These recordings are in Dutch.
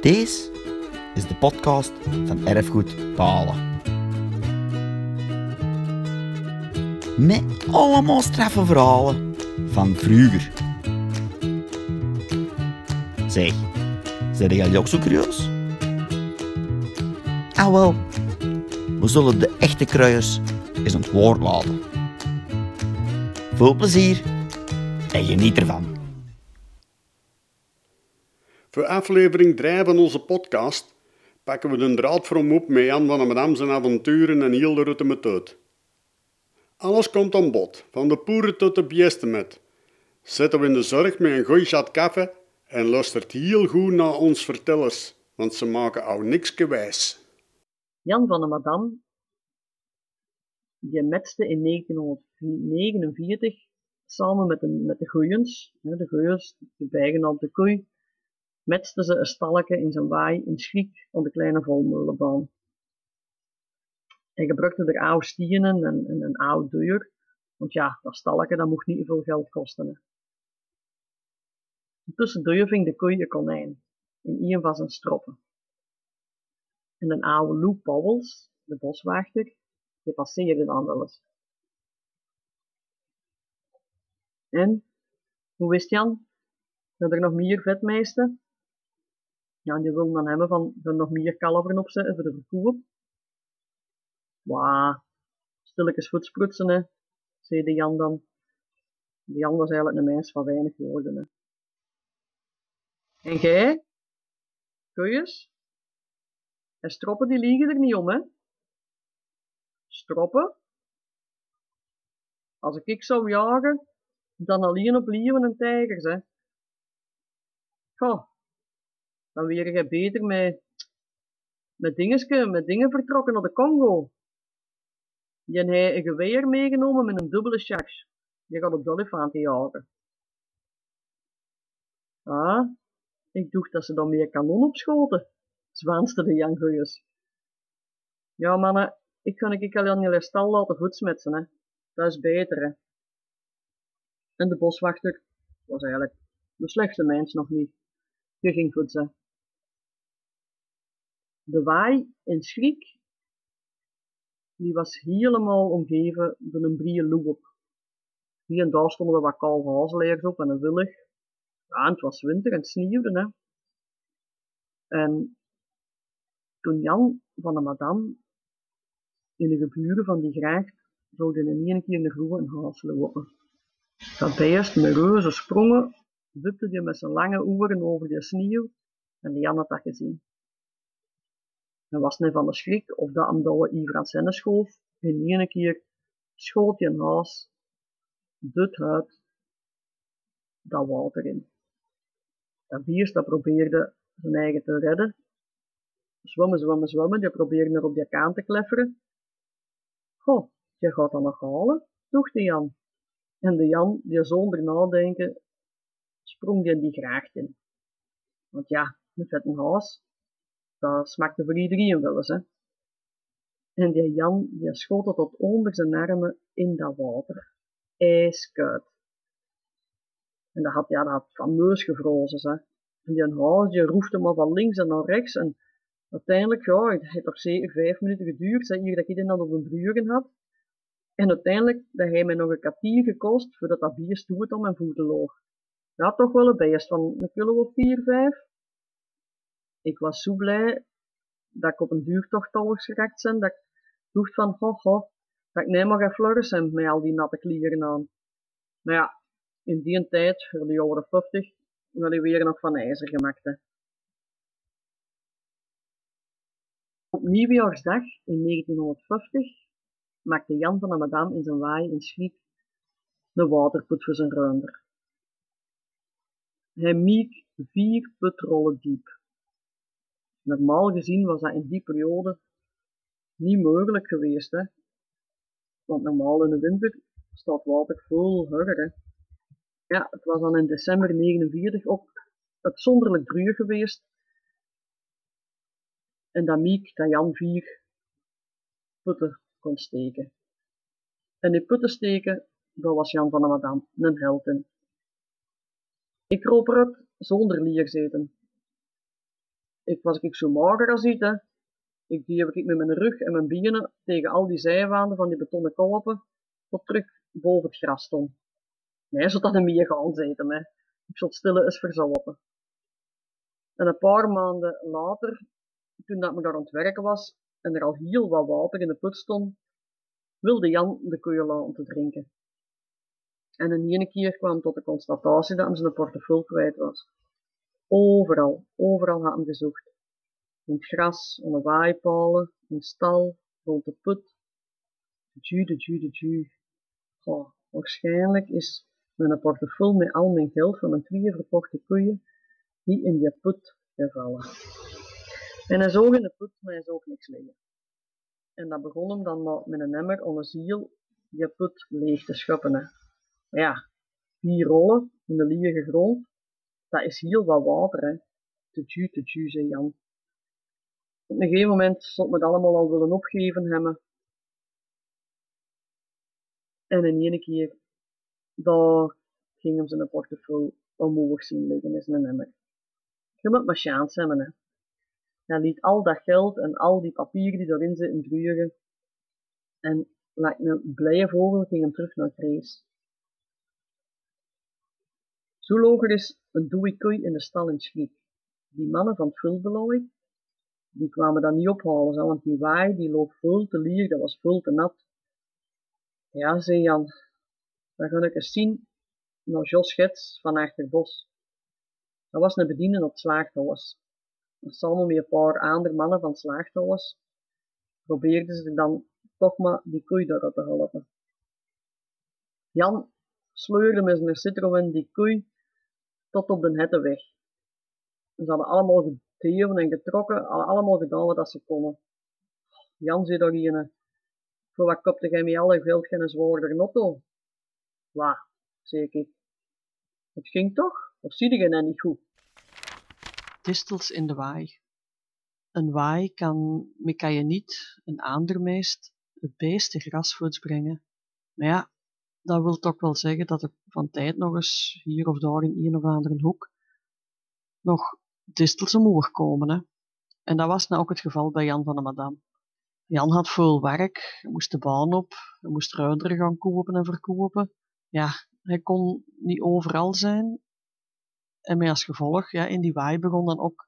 Deze is de podcast van Erfgoed Palen. Met allemaal straffe verhalen van vroeger. Zeg, zijn jullie ook zo curieus? Ah wel, we zullen de echte kruiers eens aan het woord laten. Veel plezier en geniet ervan. Voor aflevering 3 van onze podcast pakken we de draad from op met Jan van Madame zijn avonturen en heel de route met uit. Alles komt aan bod, van de poeren tot de biesten met. Zetten we in de zorg met een goeie chat koffie en luistert heel goed naar ons vertellers, want ze maken al niks wijs. Jan van de Madame, die metste in 1949 samen met de, met de goeiens, de goeiers, de bijgenaamde koei, metste ze een stalletje in zijn waai in Schriek op de kleine volmolenbaan. Hij gebruikte er oude stienen en, en een oude deur, want ja, dat stalletje dat mocht niet veel geld kosten. Tussendoor ving de koei een konijn, in een van zijn stroppen. En een oude Lou Powels, de boswachter, die passeerde dan wel eens. En, hoe wist Jan dat er nog meer vetmeesten? Ja, die wilden dan hebben van nog meer kalveren opzetten voor de verkoop. Wauw, stilletjes voetsprutsen, hè, zei de Jan dan. De Jan was eigenlijk een mens van weinig woorden. Hè. En jij? Koeiers? En stroppen die liegen er niet om, hè? Stroppen? Als ik ik zou jagen, dan alleen op leeuwen en tijgers, hè? Goh, dan weer je beter met, met met dingen vertrokken naar de Congo. Die hij een geweer meegenomen met een dubbele charge. Die gaat op de olifant jagen. Ah, ik dacht dat ze dan meer kanon opschoten, zwaanste de Jan Goeiers. Ja, mannen, ik ga ik al aan je stal laten voetsmetsen, hè. Dat is beter, hè. En de boswachter was eigenlijk de slechtste mens nog niet. Je ging voetsen. De waai in Schriek, die was helemaal omgeven door een brede. Hier en daar stonden er wat koude op en een willig. Ja, het was winter en het sneeuwde, hè. En toen Jan van de madame in de geburen van die gracht zouden in één keer in de groeven een haas lopen. Dat beest met reuze sprongen, wipte hij met zijn lange oren over de sneeuw en Jan had dat gezien. Hij was net van de schrik of dat hem douwe Iver aan zijn schoof, in één keer schoot hij een haas, dut uit, dat water in. Dat beest dat probeerde zijn eigen te redden. Zwemmen, zwemmen, zwemmen, die probeerde er op die kaan te klefferen. Goh, je gaat dat nog halen, dacht de Jan. En de Jan, die zonder nadenken, sprong die die gracht in. Want ja, een vette haas, dat smakte voor iedereen wel eens, hè. En die Jan, die schoot tot onder zijn armen in dat water. Ijskoud. En dat had, ja, dat had fameus gevrozen, hè. En die die roefde maar van links en naar rechts. En uiteindelijk, ja, het heeft toch zeker vijf minuten geduurd, zei hier dat ik dan op een brugen had. En uiteindelijk, dat hij mij nog een kwartier gekost, voordat dat bier stoet om mijn voeten loog. Dat toch wel een beest van een kilo of vier, vijf. Ik was zo blij dat ik op een duurtocht touwens geraakt ben, dat ik dacht van, ho, ho, dat ik neem maar ga florissen met al die natte klieren aan. Maar ja, in die tijd, voor de jaren 50, wil hij weer nog van ijzer gemaakt. Op nieuwjaarsdag in 1950 maakte Jan van de Madame in zijn waai in Schriek een waterput voor zijn ruinder. Hij miek vier putrollen diep. Normaal gezien was dat in die periode niet mogelijk geweest, hè. Want normaal in de winter staat water hoger, hè. Ja, het was dan in december 49 ook uitzonderlijk druur geweest. En dat Miek, dat Jan vier putten kon steken. En die putten steken, dat was Jan van de Madame, een held in. Ik kroop eruit zonder lierzeten. Ik was ik zo mager als iets. Ik die heb ik met mijn rug en mijn benen tegen al die zijwanden van die betonnen kolpen tot terug boven het gras stond. Nee, zodat hij meer gaan zitten, hè. Ik zat stille eens verzopen. En een paar maanden later, toen dat me daar aan het werken was en er al heel wat water in de put stond, wilde Jan de koeien laten te drinken. En in ene keer kwam tot de constatatie dat hij zijn portefeuille kwijt was. Overal, overal had hem gezocht. In het gras, onder waaipalen, in de stal, rond de put. De ju, de ju, de ju. Oh, waarschijnlijk is mijn portefeuille met al mijn geld van mijn twee verkochte koeien die in die put gevallen. En hij zoog in de put, maar hij zoog niks liggen. En dat begon hem dan met een emmer onder ziel die put leeg te schoppen. Maar ja, vier rollen in de lege grond, dat is heel wat water, hè. Te ju, te ju, zei Jan. Op een gegeven moment stond het allemaal al willen opgeven hebben. En in één keer, daar ging hem zijn portefeuille omhoog zien liggen in zijn emmer. Je moet maar chance hebben, hè. Hij liet al dat geld en al die papieren die erin zitten drugen. En lijkt een blije vogel ging hem terug naar. Zo loog er een doei koei in de stal in Schriek. Die mannen van het vulbelooi, die kwamen dat niet ophalen, zo, want die waai die loog vol te lier, dat was vol te nat. Ja, zei Jan, dan ga ik eens zien naar Jos Schets van Achterbos. Dat was een bediende op het. En samen met een paar andere mannen van het probeerden ze dan toch maar die koei erop te helpen. Jan sleurde met zijn citroën die koei tot op de hetteweg. Ze hadden allemaal geteven en getrokken, allemaal gedaan wat ze konden. Jan zei daar hier, voor wat kopte jij met alle geld geen zwaarder notto? Waar, zei ik. Het ging toch? Of zie je dat niet goed? Distels in de waai. Een waai kan, me kan je niet, een aandermeest, het beste grasvoets brengen. Maar ja, dat wil toch wel zeggen dat er van tijd nog eens hier of daar in een of andere hoek nog distels omhoog komen. Hè. En dat was nou ook het geval bij Jan van de Madame. Jan had veel werk, hij moest de baan op, hij moest ruideren gaan kopen en verkopen. Ja, hij kon niet overal zijn. En met als gevolg, ja, in die waai begon dan ook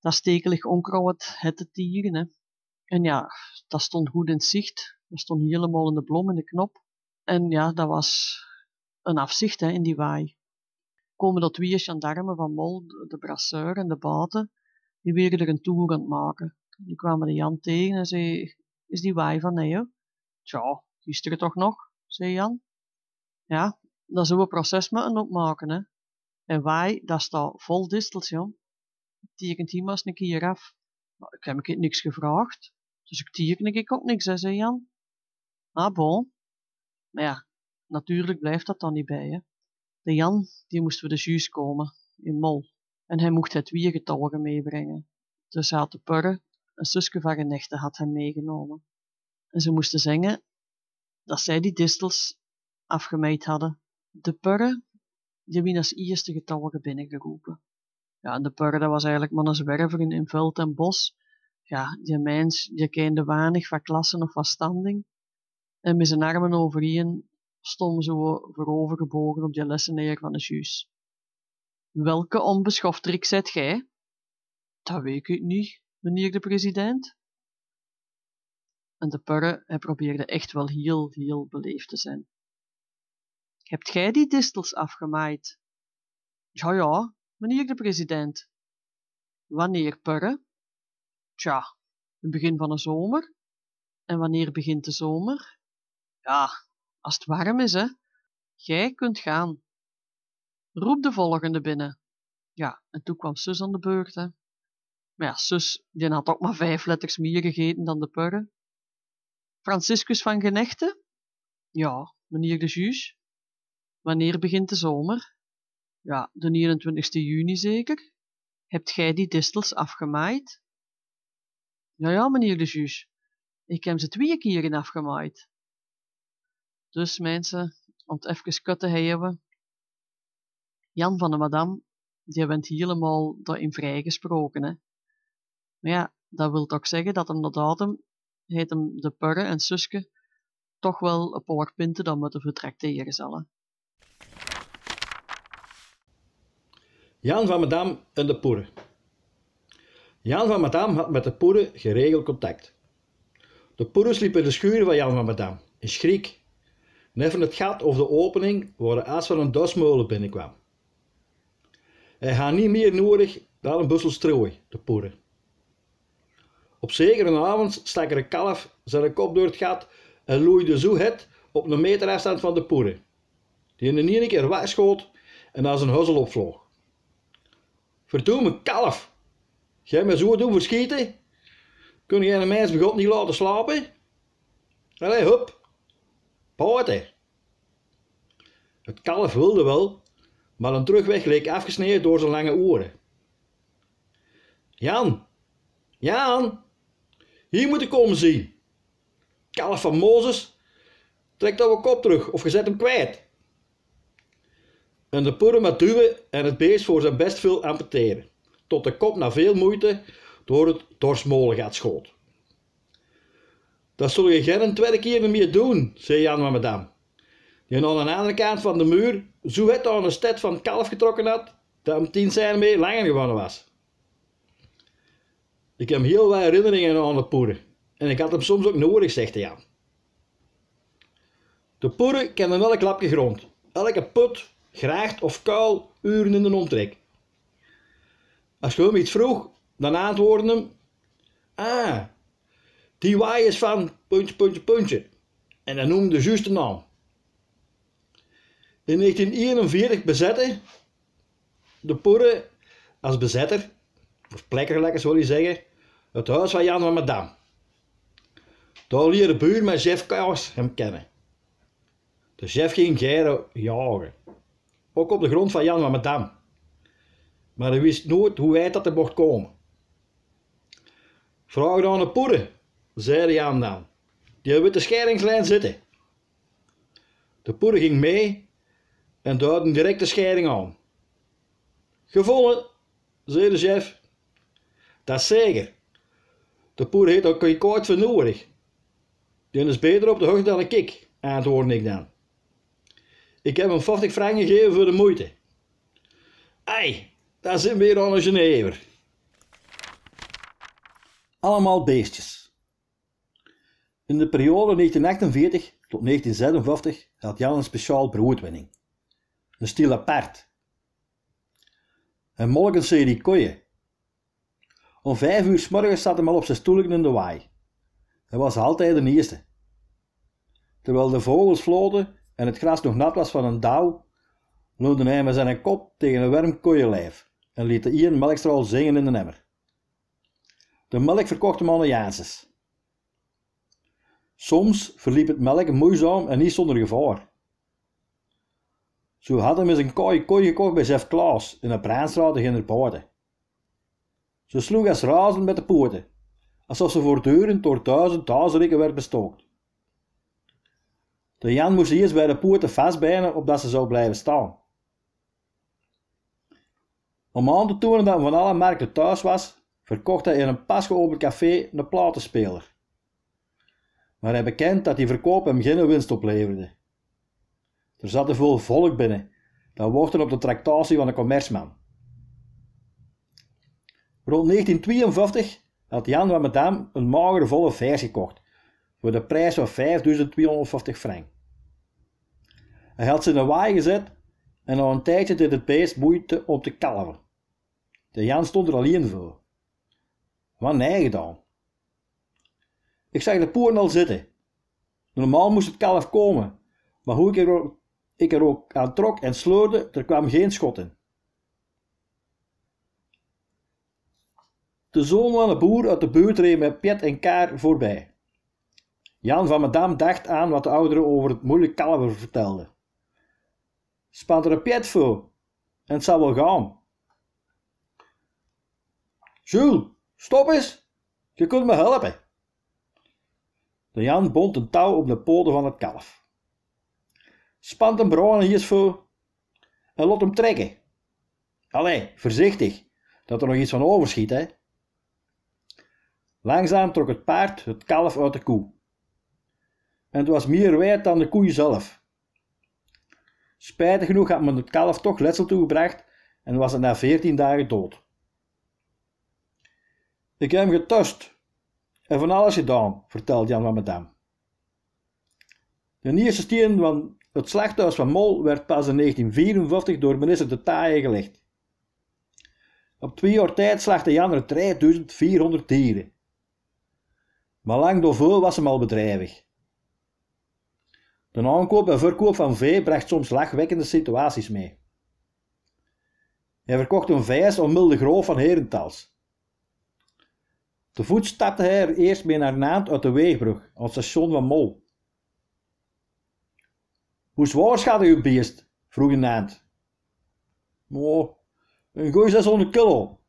dat stekelig onkruid het te tieren. Hè. En ja, dat stond goed in zicht. Dat stond helemaal in de blom in de knop. En ja, dat was een afzicht hè, in die waai. Komen dat twee gendarmen van Mol, de brasseur en de baten, die werden er een toer aan het maken. Die kwamen de Jan tegen en zei, is die waai van nee, Tja, gisteren toch nog, zei Jan. Ja, dan zullen we proces moeten opmaken, hè. En waai, dat staat vol distels, joh. Tekent hier maar eens een keer af. Maar ik heb ik niks gevraagd, dus ik teken ik ook niks, hè, zei Jan. Ah, bon. Maar ja, natuurlijk blijft dat dan niet bij, hè. De Jan, die moest voor de juist komen, in Mol. En hij mocht het wiergetalgen meebrengen. Dus hij had de purre, een zusje van genechte had hem meegenomen. En ze moesten zingen dat zij die distels afgemaaid hadden. De purre, die wien als eerste getalgen binnengeroepen. Ja, en de purre, dat was eigenlijk maar een zwerver in, in veld en bos. Ja, die mens, die kende weinig van klassen of van standing. En met zijn armen overeen stond zo voorovergebogen op die lesseneer van de juus. Welke onbeschofterik zet gij? Dat weet ik niet, meneer de president. En de purre, hij probeerde echt wel heel, heel beleefd te zijn. Hebt gij die distels afgemaaid? Ja, ja, meneer de president. Wanneer, purre? Tja, het begin van de zomer. En wanneer begint de zomer? Ja, als het warm is, hè. Jij kunt gaan. Roep de volgende binnen. Ja, en toen kwam zus aan de beurt, hè. Maar ja, zus, die had ook maar vijf letters meer gegeten dan de purre. Franciscus van Genechte? Ja, meneer de juge. Wanneer begint de zomer? Ja, de 29 juni zeker. Hebt gij die distels afgemaaid? Ja, ja, meneer de juge. Ik heb ze twee keer in afgemaaid. Dus mensen, om het even kut te hebben. Jan van de Madame, die bent helemaal daarin vrijgesproken, hè. Maar ja, dat wil toch zeggen dat hem dat adem, heet hem de purre en Suske, toch wel een paar punten dan moeten vertrakteren zullen. Jan van Madame en de Poeren. Jan van Madame had met de Poeren geregeld contact. De Poeren sliep in de schuur van Jan van Madame, in schrik. En even het gat over de opening waar de as van een dosmolen binnenkwam. Hij had niet meer nodig dan een bussel strooi, de Poeren. Op zekere avond stak er een kalf zijn kop door het gat en loeide zo het op een meter afstand van de Poeren, die in een ene keer wegschoot en als een huzzel opvloog. Verdomme kalf, jij me zo doen verschieten? Kun jij een mens bij God niet laten slapen? Allee, hup, poten. Het kalf wilde wel, maar een terugweg leek afgesneden door zijn lange oren. Jan, Jan, hier moet ik komen zien. Kalf van Mozes, trek dat we kop terug of je zet hem kwijt. En de poeder met duwen en het beest voor zijn best veel amputeren, tot de kop na veel moeite door het dorsmolengat schoot. Dat zul je geen tweede keer meer doen, zei Jan van madame. Die aan de andere kant van de muur zo het aan een sted van kalf getrokken had, dat hem tien zijn mee langer gewonnen was. Ik heb heel wat herinneringen aan de poeder. En ik had hem soms ook nodig, zegt hij. De poeder kende elk lapje grond, elke put, graagt of kuil, uren in de omtrek. Als je hem iets vroeg, dan antwoordde hem: Ah, die waai is van puntje, puntje, puntje. En dan noemde de juiste naam. In 1941 bezette de Poeren als bezetter, of plekker lekker zou je zeggen, het huis van Jan van Madame. Daar leerde buur met Kaas hem kennen. De chef ging geren jagen, ook op de grond van Jan van Madame. Maar hij wist nooit hoe wijd dat er mocht komen. Vraag dan de poeren, zei Jan dan. Die de scheidingslijn zitten. De poeder ging mee en duidde direct de scheiding aan. Gevonden, zei de chef. Dat is zeker. De poeder heeft ook een koud voor nodig. Die is beter op de hoogte dan ik, antwoordde ik dan. Ik heb hem 50 frank gegeven voor de moeite. Ei, daar zit weer aan een Genever. Allemaal beestjes. In de periode 1948 tot 1956 had Jan een speciaal broodwinning. Een stil apart. Een morgen serie koeien. Om vijf uur s morgens zat hij al op zijn stoelje in de waai. Hij was altijd de eerste. Terwijl de vogels floten en het gras nog nat was van een dauw, leunde hij met zijn kop tegen een warm koeienlijf en liet de Ian melkstraal zingen in de emmer. De melk verkocht hem aan de. Soms verliep het melk moeizaam en niet zonder gevaar. Zo had hij een kooi kooi gekocht bij chef Klaas in een Braanstraat in Buiten. Ze sloeg als razend met de poorten, alsof ze voortdurend door duizend duizelikken werd bestookt. De Jan moest eerst bij de poorten vastbijnen opdat ze zou blijven staan. Om aan te tonen dat hij van alle markten thuis was, verkocht hij in een pas geopend café een platenspeler. Maar hij bekend dat die verkoop hem geen winst opleverde. Er zat te veel volk binnen, dat wachtte op de tractatie van de commerceman. Rond 1952 had Jan van Madame een magere volle vers gekocht, voor de prijs van 5250 frank. Hij had ze in een waai gezet en na een tijdje deed het beest moeite om te kalven. De Jan stond er alleen voor. Wat nee gedaan? Ik zag de poeren al zitten. Normaal moest het kalf komen, maar hoe ik er ook, ik er ook aan trok en sleurde, er kwam geen schot in. De zoon van een boer uit de buurt reed met Piet en Kaar voorbij. Jan van Madame dacht aan wat de ouderen over het moeilijk kalver vertelden. Spant er een Piet voor, en het zal wel gaan. Jules, stop eens, je kunt me helpen. De Jan bond een touw op de poten van het kalf. Spant een bruin hier voor en laat hem trekken. Allee, voorzichtig, dat er nog iets van overschiet, hè. Langzaam trok het paard het kalf uit de koe. En het was meer wijd dan de koe zelf. Spijtig genoeg had men het kalf toch letsel toegebracht en was het na veertien dagen dood. Ik heb hem getust en van alles gedaan, vertelt Jan van Medam. De eerste steen van het slachthuis van Mol werd pas in 1954 door minister De Taaie gelegd. Op twee jaar tijd slachtte Jan er 3400 dieren. Maar lang daarvoor was hem al bedrijvig. De aankoop en verkoop van vee bracht soms lachwekkende situaties mee. Hij verkocht een vijs om milde groof van Herentals. Te voet stapte hij er eerst mee naar Naand uit de Weegbrug, het station van Mol. Hoe zwaar schat uw beest? vroeg Naand. Oh, een goeie 600 kilo,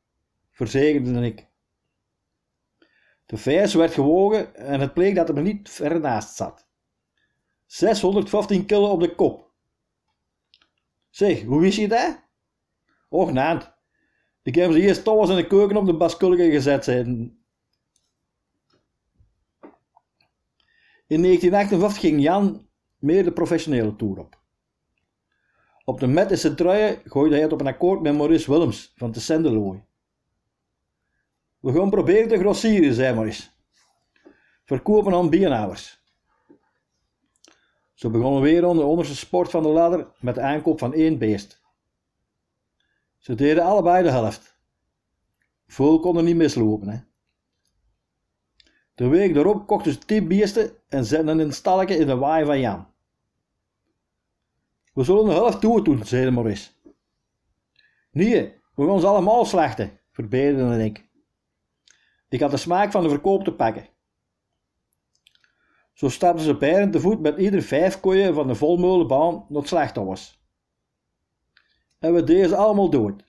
verzekerde ik. De vijs werd gewogen en het bleek dat hij er niet ver naast zat. 615 kilo op de kop. Zeg, hoe wist je dat? Och, Naand. Ik heb ze eerst thuis in de keuken op de baskulke gezet zijn. In 1958 ging Jan meer de professionele tour op. Op de met in gooide hij het op een akkoord met Maurice Willems van de Sendelooi. We gaan proberen te grossieren, zei Maurice. Verkopen aan bierhouders. Ze begonnen weer aan de onderste sport van de ladder met de aankoop van één beest. Ze deden allebei de helft. Veel konden niet mislopen, hè. De week daarop kochten ze tien beesten en zetten een stalletje in de waai van Jan. We zullen de helft toe doen, zei Maurice. Nee, we gaan ze allemaal slachten, verbeterde ik. Ik had de smaak van de verkoop te pakken. Zo stapten ze beiden te voet met ieder vijf koeien van de volmolenbaan naar het slachthuis. En we deden ze allemaal dood.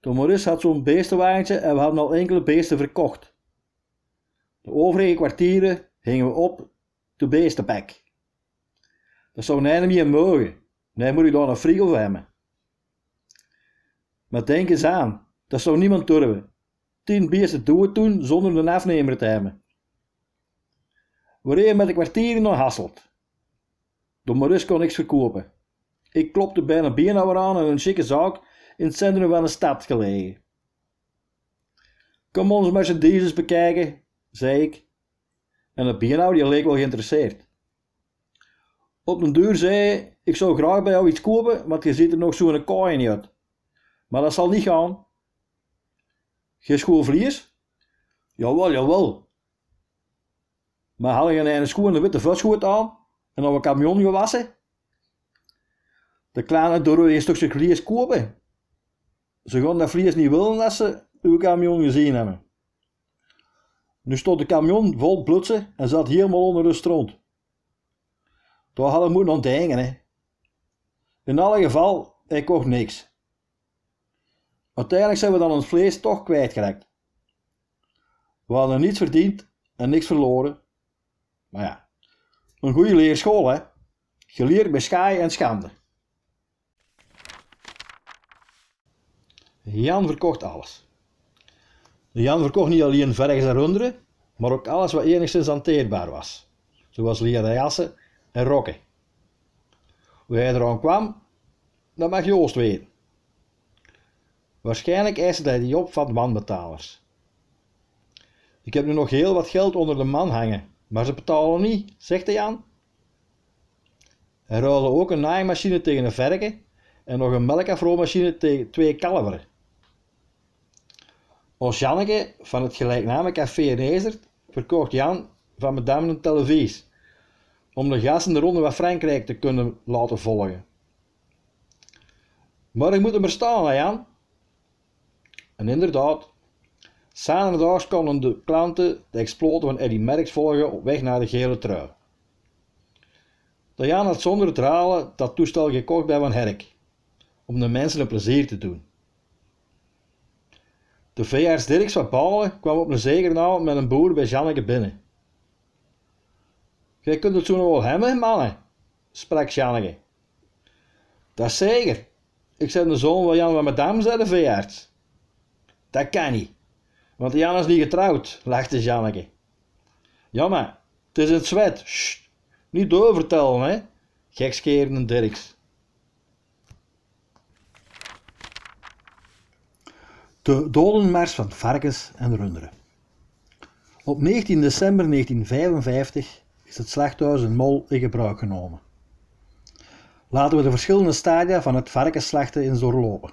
De Maurice had zo'n beestenwagentje en we hadden al enkele beesten verkocht. De overige kwartieren gingen we op de beestenbek. Dat zou een niet mogen. Nee, moet ik daar een frigo voor hebben. Maar denk eens aan, dat zou niemand durven. Tien beesten doen doen zonder een afnemer te hebben. Reden met de kwartieren naar Hasselt. De Maurice kon niks verkopen. Ik klopte bij een beenhouwer aan en een chique zaak in het centrum van de stad gelegen. Kom onze Mercedes bekijken, zei ik. En de beenhouwer die leek wel geïnteresseerd. Op een deur zei ik zou graag bij jou iets kopen, want je ziet er nog zo'n kooi niet uit. Maar dat zal niet gaan. Geen schoolvlies? Jawel, jawel. Maar haal je een schoen en een witte vutschoot aan en op een camion gewassen? De kleine door een stukje vlies kopen. Ze gaan dat vlies niet willen als ze uw camion gezien hebben. Nu stond de camion vol blutsen en zat helemaal onder de stront. Daar hadden we moeten ontdekken, hè. In alle geval, ik kocht niks. Uiteindelijk zijn we dan ons vlees toch kwijtgeraakt. We hadden niets verdiend en niks verloren. Maar ja, een goede leerschool, hè. Geleerd bij schaai en schande. Jan verkocht alles. Jan verkocht niet alleen vergens en runderen, maar ook alles wat enigszins hanteerbaar was, zoals leren en rokken. Hoe hij eraan kwam, dat mag Joost weten. Waarschijnlijk eiste hij die op van wanbetalers. Ik heb nu nog heel wat geld onder de man hangen, maar ze betalen niet, zegt de Jan. Hij ruilde ook een naaimachine tegen een verken en nog een melkafroommachine tegen twee kalveren. Ons Janneke van het gelijknamige café Nezert verkocht Jan van Madame een televisie om de gasten de ronde van Frankrijk te kunnen laten volgen. Maar ik moet er maar staan, Jan. En inderdaad, zaterdags konden de klanten de exploten van Eddie Merckx volgen op weg naar de gele trui. De Jan had zonder het ralen dat toestel gekocht bij Van Herk, om de mensen een plezier te doen. De veearts Dirks van Balen kwam op een zekernaal met een boer bij Janneke binnen. Jij kunt het nog wel hebben, mannen, sprak Janneke. Dat zeker. Ik ben de zoon van Jan van Madame, zei de veearts. Dat kan niet. Want Jan is niet getrouwd, lachte Janneke. Ja, maar het is het zwet. Niet doorvertellen, hè? Gekskeren Dirks. De dodenmars van varkens en runderen. Op 19 december 1955 is het slachthuis in Mol in gebruik genomen. Laten we de verschillende stadia van het varkensslachten eens doorlopen.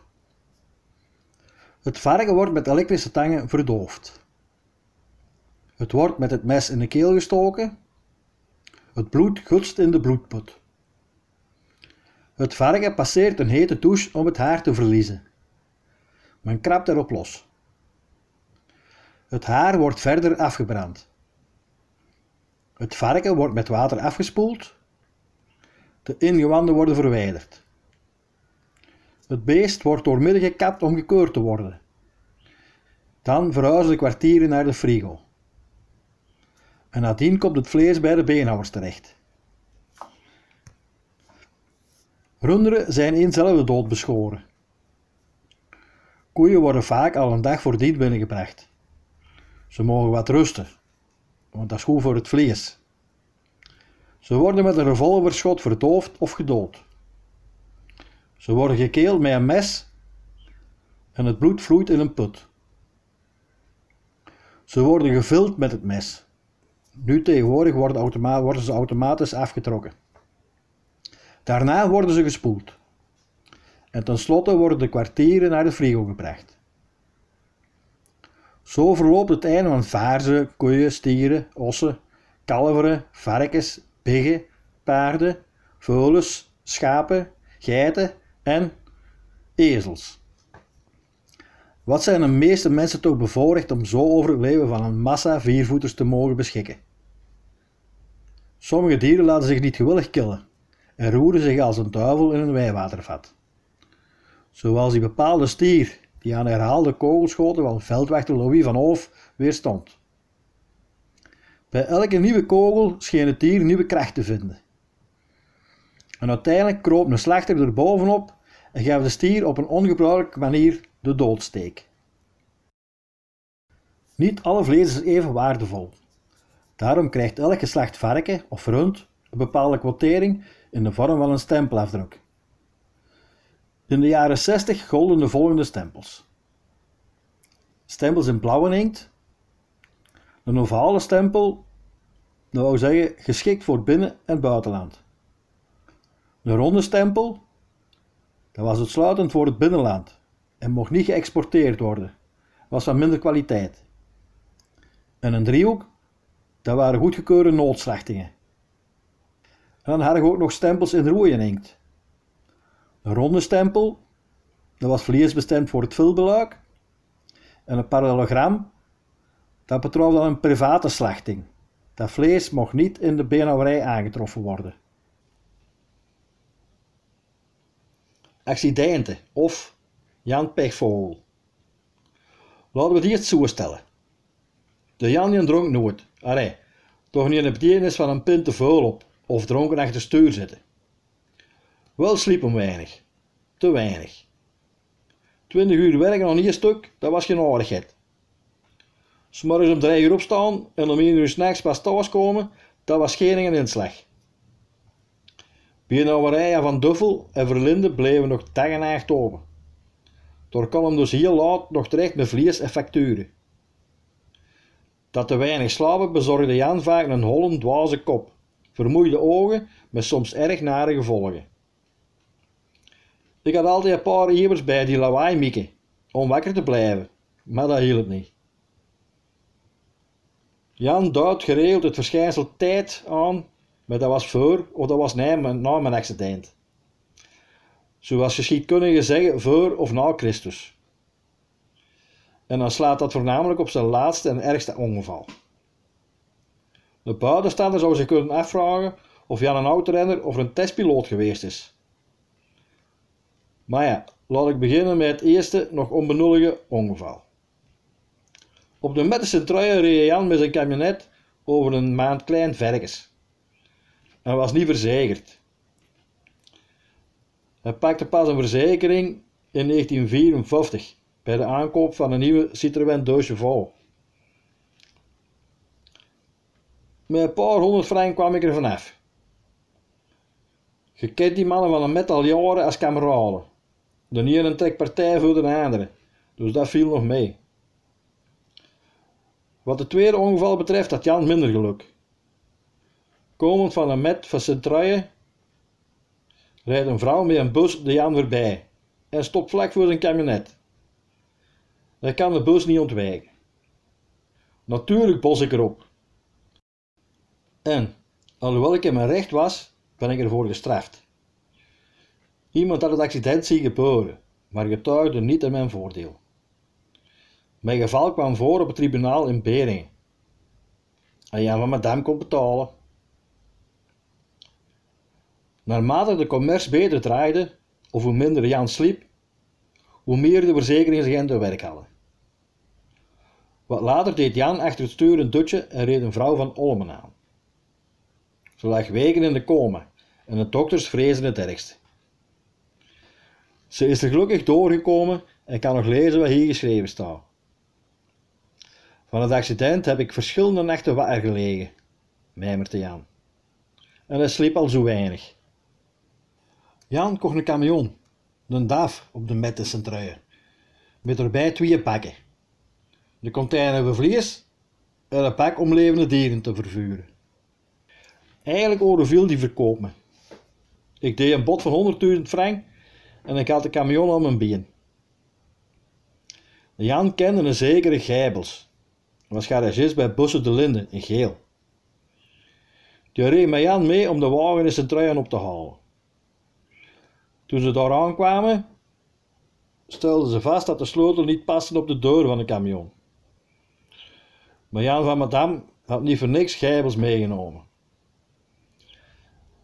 Het varken wordt met elektrische tangen verdoofd. Het wordt met het mes in de keel gestoken. Het bloed gutst in de bloedput. Het varken passeert een hete douche om het haar te verliezen. Men krabt erop los. Het haar wordt verder afgebrand. Het varken wordt met water afgespoeld. De ingewanden worden verwijderd. Het beest wordt doormidden gekapt om gekeurd te worden. Dan verhuizen de kwartieren naar de frigo. En nadien komt het vlees bij de beenhouwers terecht. Runderen zijn eenzelfde dood beschoren. Koeien worden vaak al een dag voordien binnengebracht. Ze mogen wat rusten, want dat is goed voor het vlees. Ze worden met een revolverschot verdoofd of gedood. Ze worden gekeeld met een mes en het bloed vloeit in een put. Ze worden gevuld met het mes. Nu tegenwoordig worden ze automatisch afgetrokken. Daarna worden ze gespoeld. En tenslotte worden de kwartieren naar de frigo gebracht. Zo verloopt het einde van vaarzen, koeien, stieren, ossen, kalveren, varkens, biggen, paarden, veulens, schapen, geiten en ezels. Wat zijn de meeste mensen toch bevoorrecht om zo over het leven van een massa viervoeters te mogen beschikken? Sommige dieren laten zich niet gewillig killen en roeren zich als een duivel in een wijwatervat. Zoals die bepaalde stier die aan herhaalde kogelschoten van veldwachter Louis van Hoof weerstond. Bij elke nieuwe kogel scheen het dier nieuwe kracht te vinden. En uiteindelijk kroop een slachter er bovenop en gaf de stier op een ongebruikelijke manier de doodsteek. Niet alle vlees is even waardevol. Daarom krijgt elk geslacht varken of rund een bepaalde quotering in de vorm van een stempelafdruk. In de jaren 60 golden de volgende stempels. Stempels in blauwe inkt. Een ovale stempel, dat wou zeggen geschikt voor binnen- en buitenland. Een ronde stempel, dat was uitsluitend voor het binnenland en mocht niet geëxporteerd worden, was van minder kwaliteit. En een driehoek, dat waren goedgekeurde noodslachtingen. En dan hadden we ook nog stempels in rooien inkt. Een ronde stempel, dat was vleesbestemd voor het vulbeluik. En een parallelogram, dat betrof dan een private slachting. Dat vlees mocht niet in de beenhouwerij aangetroffen worden. Accidenten of Jan Pechvogel. Laten we die het zo stellen. De Jan dronk nooit. Allee, toch niet in de betekenis van een pint te veel op of dronken achter stuur zitten. Wel sliep hem weinig. Te weinig. Twintig uur werken niet een stuk, dat was geen aardigheid. S'morgens om drie uur opstaan en om één uur s'nachts pas thuiskomen, dat was geen inslag. Bierhouwerijen van Duffel en Verlinde bleven nog dag en nacht open. Door kon hem dus heel laat nog terecht met vlees en facturen. Dat te weinig slapen bezorgde Jan vaak een holle dwaze kop, vermoeide ogen met soms erg nare gevolgen. Ik had altijd een paar iebers bij die lawaai mieken, om wakker te blijven, maar dat hielp niet. Jan duidt geregeld het verschijnsel tijd aan, maar dat was voor of dat was na mijn, na accident. Zoals geschiedkundigen zeggen, voor of na Christus. En dan slaat dat voornamelijk op zijn laatste en ergste ongeval. De buitenstaander zou zich kunnen afvragen of Jan een autorenner of een testpiloot geweest is. Maar ja, laat ik beginnen met het eerste, nog onbenullige ongeval. Op de Madison Trail reed Jan met zijn camionet over een maand klein vergens. Hij was niet verzekerd. Hij pakte pas een verzekering in 1954 bij de aankoop van een nieuwe Citroën Deux Met een paar honderd frank kwam ik er vanaf. Je kent die mannen van een metal jaren als kameraden. De ene trekt partij voor de andere, dus dat viel nog mee. Wat het tweede ongeval betreft had Jan minder geluk. Komend van een met van sint rijdt een vrouw met een bus de Jan voorbij en stopt vlak voor zijn kabinet. Hij kan de bus niet ontwijken. Natuurlijk bos ik erop. En, alhoewel ik in mijn recht was, ben ik ervoor gestraft. Iemand had het accident zien gebeuren, maar getuigde niet in mijn voordeel. Mijn geval kwam voor op het tribunaal in Beringen. En Jan van Madame kon betalen. Naarmate de commerce beter draaide, of hoe minder Jan sliep, hoe meer de verzekeringsagenten werk hadden. Wat later deed Jan achter het stuur een dutje en reed een vrouw van Olmen aan. Ze lag weken in de coma en de dokters vrezen het ergst. Ze is er gelukkig doorgekomen en kan nog lezen wat hier geschreven staat. Van het accident heb ik verschillende nachten wakker gelegen, mijmerde Jan. En hij sliep al zo weinig. Jan kocht een camion, een DAF op de Mettencentrui, met erbij twee pakken. De container voor vlees en een pak om levende dieren te vervuren. Eigenlijk viel die verkoop me. Ik deed een bod van 100.000 frank en ik had de camion aan mijn been. Jan kende een zekere Gijbels. was garagist bij Bussen de Linde in Geel. Die reed met Jan mee om de wagen in zijn truien op te halen. Toen ze daar aankwamen, stelden ze vast dat de sleutel niet paste op de deur van de camion. Maar Jan van Madame had niet voor niks Gijbels meegenomen.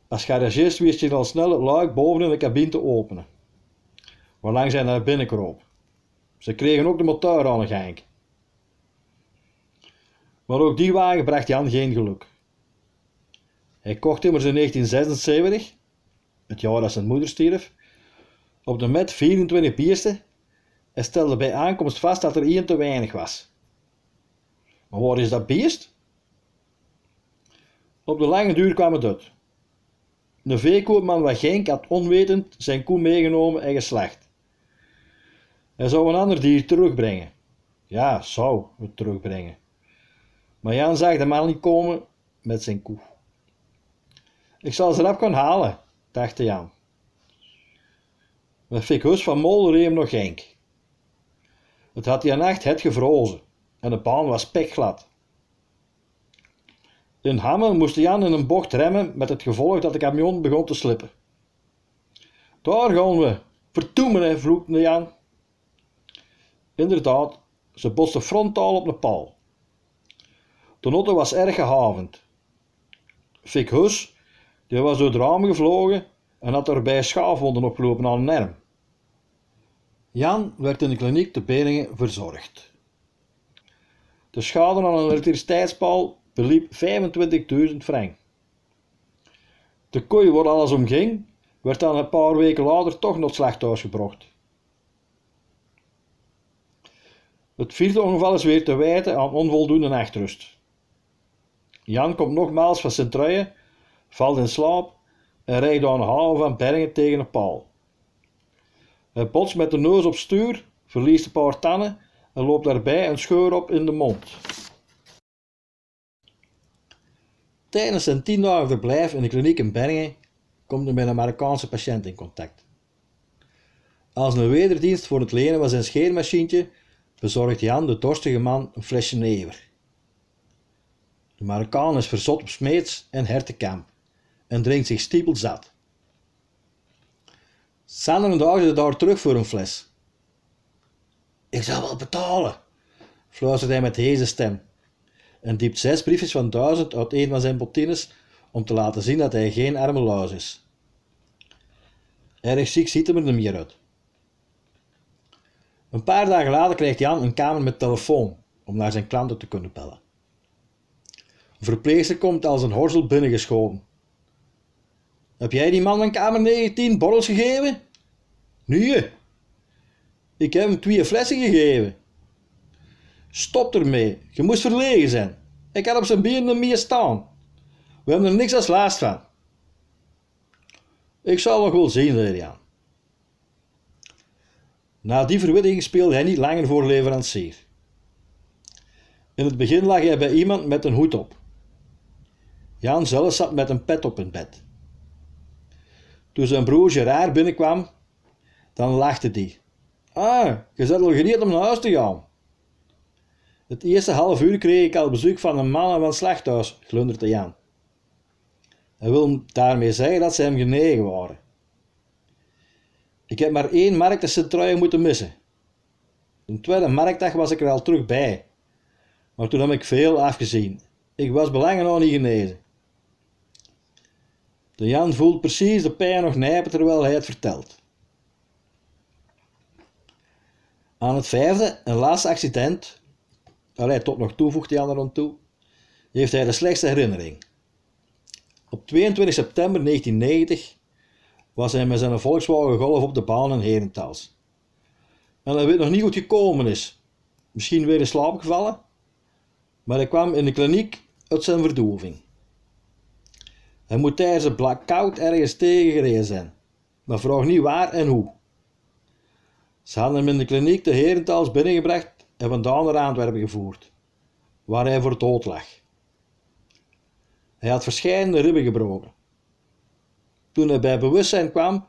Als garagist wist je al snel het luik boven in de cabine te openen, waarlangs hij naar binnen kroop. Ze kregen ook de motor aan een gang. Maar ook die wagen bracht Jan geen geluk. Hij kocht immers in 1976, het jaar dat zijn moeder stierf, op de met 24 biersten en stelde bij aankomst vast dat er één te weinig was. Maar waar is dat beest? Op de lange duur kwam het uit. De veekoopman van Genk had onwetend zijn koe meegenomen en geslacht. Hij zou een ander dier terugbrengen. Ja, zou het terugbrengen. Maar Jan zag de man niet komen met zijn koe. Ik zal ze rap gaan halen, dacht Jan. Met Fikhus van Mol hem nog Genk. Het had die nacht het gevrozen en de baan was pekglad. In Hamme moest Jan in een bocht remmen met het gevolg dat de camion begon te slippen. Daar gaan we, vertoemen, vloekte Jan. Inderdaad, ze botste frontaal op de paal. De notte was erg gehavend. Fik Hus, die was door het raam gevlogen en had erbij schaafwonden opgelopen aan een arm. Jan werd in de kliniek te Beningen verzorgd. De schade aan een elektriciteitspaal beliep 25.000 frank. De kooi waar alles om ging, werd dan een paar weken later toch het slachthuis gebracht. Het vierde ongeval is weer te wijten aan onvoldoende nachtrust. Jan komt nogmaals van zijn truien, valt in slaap en rijdt aan de haven van Bergen tegen een paal. Hij botst met de neus op stuur, verliest een paar tanden en loopt daarbij een scheur op in de mond. Tijdens zijn tien dagen verblijf in de kliniek in Bergen komt hij met een Marokkaanse patiënt in contact. Als een wederdienst voor het lenen van zijn scheermachientje bezorgt Jan de dorstige man een flesje never. De Marokkaan is verzot op smeets en hertenkamp en drinkt zich stiepelzat. Sander dagen ze daar terug voor een fles. Ik zal wel betalen, fluistert hij met deze stem en diept zes briefjes van duizend uit een van zijn bottines om te laten zien dat hij geen arme luis is. Erg ziek ziet hem er niet meer uit. Een paar dagen later krijgt Jan een kamer met telefoon om naar zijn klanten te kunnen bellen. Een verpleegster komt als een horzel binnengeschoten. Heb jij die man van kamer 19 borrels gegeven? Nee. Ik heb hem twee flessen gegeven. Stop ermee, je moest verlegen zijn. Ik had op zijn benen meer staan. We hebben er niks als laatst van. Ik zal nog wel zien, zei. Na die verwittiging speelde hij niet langer voor leverancier. In het begin lag hij bij iemand met een hoed op. Jan zelf zat met een pet op het bed. Toen zijn broer Gerard binnenkwam, dan lachte die. Ah, je zet al gereed om naar huis te gaan. Het eerste half uur kreeg ik al bezoek van een man van het slachthuis, glunderde Jan. Hij wil daarmee zeggen dat ze hem genegen waren. Ik heb maar één marktcentrale moeten missen. De tweede marktdag was ik er al terug bij. Maar toen heb ik veel afgezien. Ik was belangen nog niet genezen. De Jan voelt precies de pijn nog nijpen terwijl hij het vertelt. Aan het vijfde en laatste accident, allee, tot nog toe Jan er toe, heeft hij de slechtste herinnering. Op 22 september 1990 was hij met zijn Volkswagen Golf op de baan in Herentals. En hij weet nog niet het gekomen is. Misschien weer in slaap gevallen, maar hij kwam in de kliniek uit zijn verdoving. Hij moet tijdens een blackout ergens tegengereden zijn, maar vraag niet waar en hoe. Ze hadden hem in de kliniek de Herentals binnengebracht en vandaan naar Antwerpen gevoerd, waar hij voor dood lag. Hij had verschillende ribben gebroken. Toen hij bij bewustzijn kwam,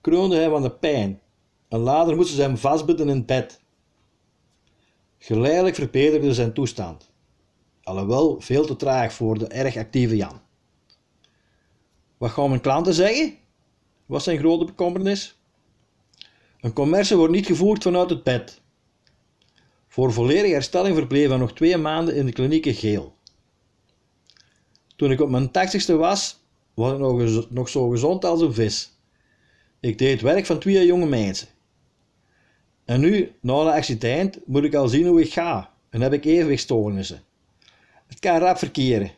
kroonde hij van de pijn en later moesten ze hem vastbinden in het bed. Geleidelijk verbeterde zijn toestand, alhoewel veel te traag voor de erg actieve Jan. Wat gaan mijn klanten zeggen? was zijn grote bekommernis. Een commercie wordt niet gevoerd vanuit het bed. Voor volledige herstelling verbleef hij nog twee maanden in de kliniek Geel. Toen ik op mijn tachtigste was, was ik nog, zo gezond als een vis. Ik deed werk van twee jonge mensen. En nu, na een accident, moet ik al zien hoe ik ga en heb ik evenwichtstoornissen. Het kan rap verkeren.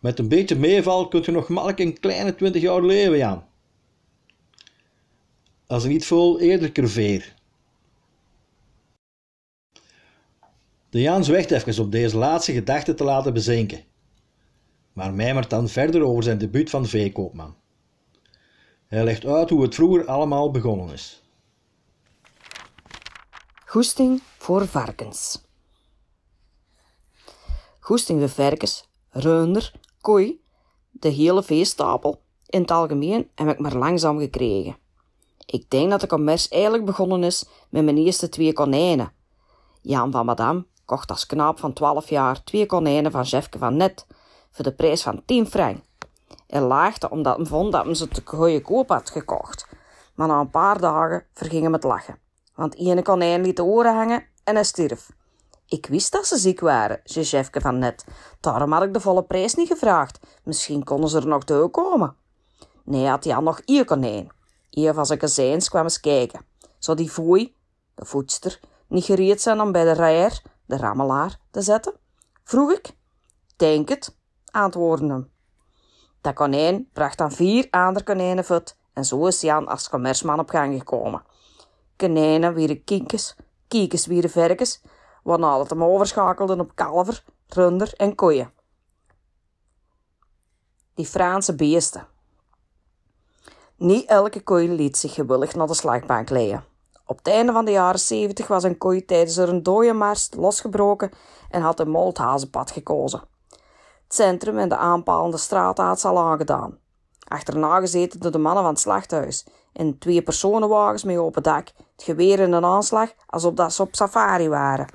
Met een beetje meeval kunt je nog makkelijk een kleine 20 jaar leven, Jan. Als ik niet veel eerder curveer. De Jan zwijgt even op deze laatste gedachte te laten bezinken maar mijmert dan verder over zijn debuut van veekoopman. Hij legt uit hoe het vroeger allemaal begonnen is. Goesting voor varkens. Goesting voor varkens, reunder, kooi, de hele veestapel, in het algemeen heb ik maar langzaam gekregen. Ik denk dat de commerce eigenlijk begonnen is met mijn eerste twee konijnen. Jan van Madame kocht als knaap van 12 jaar twee konijnen van Jefke van Net voor de prijs van 10 frank. Hij laagde omdat hij vond dat hij ze te goedkoop had gekocht. Maar na een paar dagen verging hem het lachen. Want ene konijn liet de oren hangen en hij stierf. Ik wist dat ze ziek waren, zei Jefke van net. Daarom had ik de volle prijs niet gevraagd. Misschien konden ze er nog te komen. Nee, had hij al nog één konijn. Eer van zijn gezijns kwam eens kijken. Zou die foei, de voedster, niet gereed zijn om bij de rijer, de rammelaar, te zetten? Vroeg ik. Denk het, antwoordde. Dat konijn bracht dan vier andere konijnen voet en zo is Jan als commerceman op gang gekomen. Konijnen wieren kiekjes, kiekjes wieren verkens, waarna het hem overschakelden op kalver, runder en koeien. Die Franse beesten. Niet elke koei liet zich gewillig naar de slagbank leien. Op het einde van de jaren zeventig was een koei tijdens een dode losgebroken en had een molthazenpad gekozen. Het centrum en de aanpalende straat al aangedaan. Achterna gezeten door de mannen van het slachthuis. In twee personenwagens met open dak, het geweer in een aanslag, alsof dat ze op safari waren.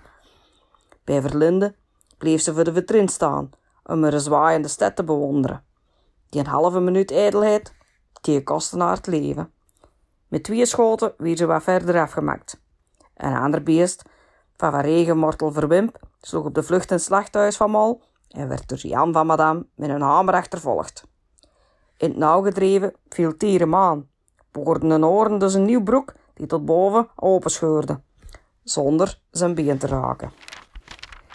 Bij Verlinde bleef ze voor de vitrine staan, om er een zwaaiende stad te bewonderen. Die een halve minuut ijdelheid, die kostte haar het leven. Met twee schoten werd ze wat verder afgemaakt. Een ander beest, van van regenmortel verwimp, sloeg op de vlucht in het slachthuis van Mol en werd door Jan van Madame met een hamer achtervolgd. In het nauw gedreven viel Tierem aan, boorde een oren dus een nieuw broek die tot boven openscheurde, zonder zijn been te raken.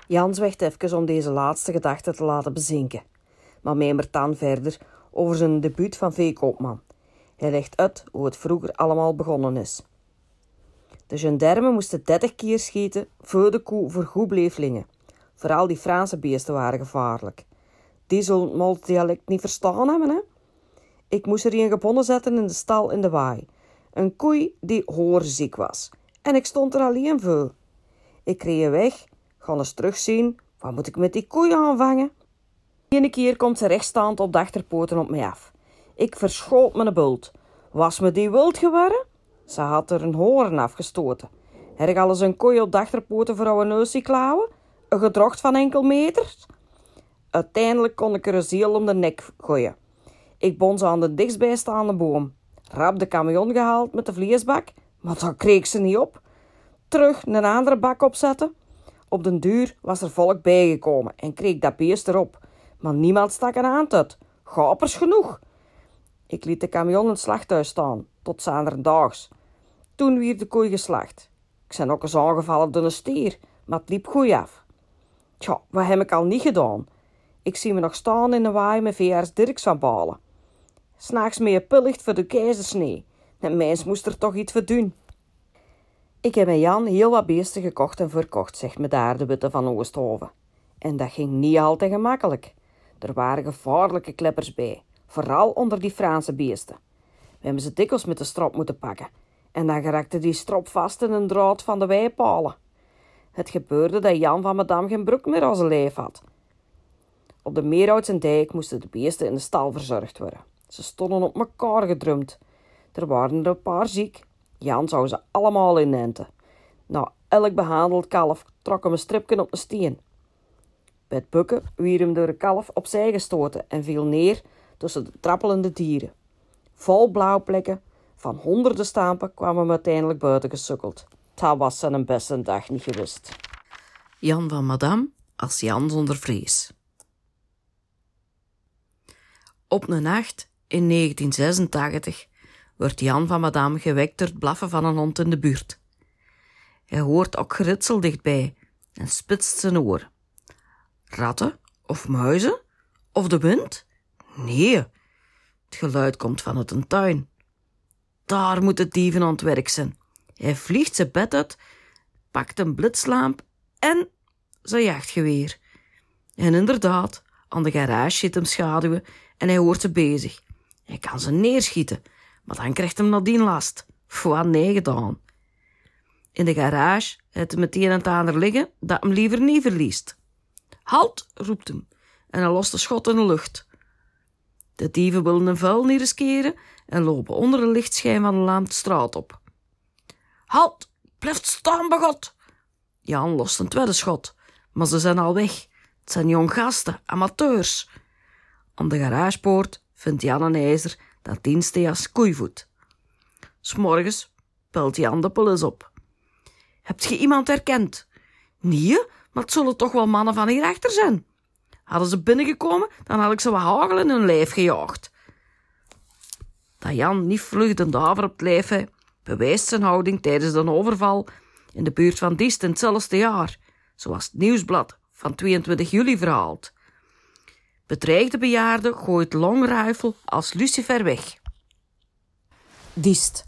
Jan zwijgt even om deze laatste gedachte te laten bezinken, maar mijmert dan verder over zijn debuut van veekoopman. Hij legt uit hoe het vroeger allemaal begonnen is. De gendarmen moesten 30 keer schieten voor de koe voor goed bleef lingen. Vooral die Franse beesten waren gevaarlijk. Die zullen het dialect niet verstaan hebben, hè? Ik moest er een gebonden zetten in de stal in de waai. Een koei die hoorziek was. En ik stond er alleen voor. Ik kreeg weg, ga eens terugzien. Wat moet ik met die koei aanvangen? Eén keer komt ze rechtstaand op de achterpoten op mij af. Ik verschoot mijn bult. Was me die wild geworden? Ze had er een hoorn afgestoten. Heb ik alles een koei op de achterpoten voor haar neus klauwen? Een gedrocht van enkel meters? Uiteindelijk kon ik er een ziel om de nek gooien. Ik bon ze aan de dichtstbijstaande boom. Rap de camion gehaald met de vleesbak, maar dan kreeg ze niet op. Terug een andere bak opzetten. Op den duur was er volk bijgekomen en kreeg dat beest erop. Maar niemand stak een hand uit. Gapers genoeg. Ik liet de camion in het slachthuis staan, tot daags. Toen wier de koei geslacht. Ik ben ook eens aangevallen door een stier, maar het liep goed af. Tja, wat heb ik al niet gedaan? Ik zie me nog staan in de waai met VR's Dirks van Balen. S'nachts meer pullicht voor de keizersnee. En mens moest er toch iets voor doen. Ik heb met Jan heel wat beesten gekocht en verkocht, zegt me daar de witte van Oosthoven. En dat ging niet altijd gemakkelijk. Er waren gevaarlijke kleppers bij, vooral onder die Franse beesten. We hebben ze dikwijls met de strop moeten pakken. En dan geraakte die strop vast in een draad van de weipalen. Het gebeurde dat Jan van Madame geen broek meer aan zijn lijf had. Op de Meerhouds en Dijk moesten de beesten in de stal verzorgd worden. Ze stonden op elkaar gedrumd. Er waren er een paar ziek. Jan zou ze allemaal inenten. Na elk behandeld kalf trok hem een stripje op de steen. Bij het bukken wier hem door een kalf opzij gestoten en viel neer tussen de trappelende dieren. Vol blauwplekken van honderden stampen kwamen hem uiteindelijk buiten gesukkeld. Dat was zijn beste dag niet gewust. Jan van Madame als Jan zonder vrees. Op een nacht in 1986 wordt Jan van Madame gewekt door het blaffen van een hond in de buurt. Hij hoort ook geritsel dichtbij en spitst zijn oor. Ratten of muizen? Of de wind? Nee, het geluid komt vanuit een tuin. Daar moet het dieven aan het werk zijn. Hij vliegt zijn bed uit, pakt een blitslamp en zijn jachtgeweer. En inderdaad, aan de garage zit hem schaduwen en hij hoort ze bezig. Hij kan ze neerschieten, maar dan krijgt hem nadien last. Wat nee gedaan. In de garage heeft hij meteen aan het liggen dat hem liever niet verliest. Halt, roept hem en hij lost de schot in de lucht. De dieven willen een vuil niet riskeren en lopen onder de lichtschijn van de lamp de straat op. Halt, blijf staan, begot! Jan lost een tweede schot, maar ze zijn al weg. Het zijn jong gasten, amateurs. Aan de garagepoort vindt Jan een ijzer dat dienst als koeivoet. S'morgens pelt Jan de polis op. Hebt je iemand herkend? Nee, maar het zullen toch wel mannen van hierachter zijn. Hadden ze binnengekomen, dan had ik ze wat hagel in hun lijf gejaagd. Dat Jan niet vlug de daver op het lijf bewijst zijn houding tijdens de overval in de buurt van Diest in hetzelfde jaar, zoals het nieuwsblad van 22 juli verhaalt. Bedreigde bejaarde gooit longruifel als lucifer weg. Diest.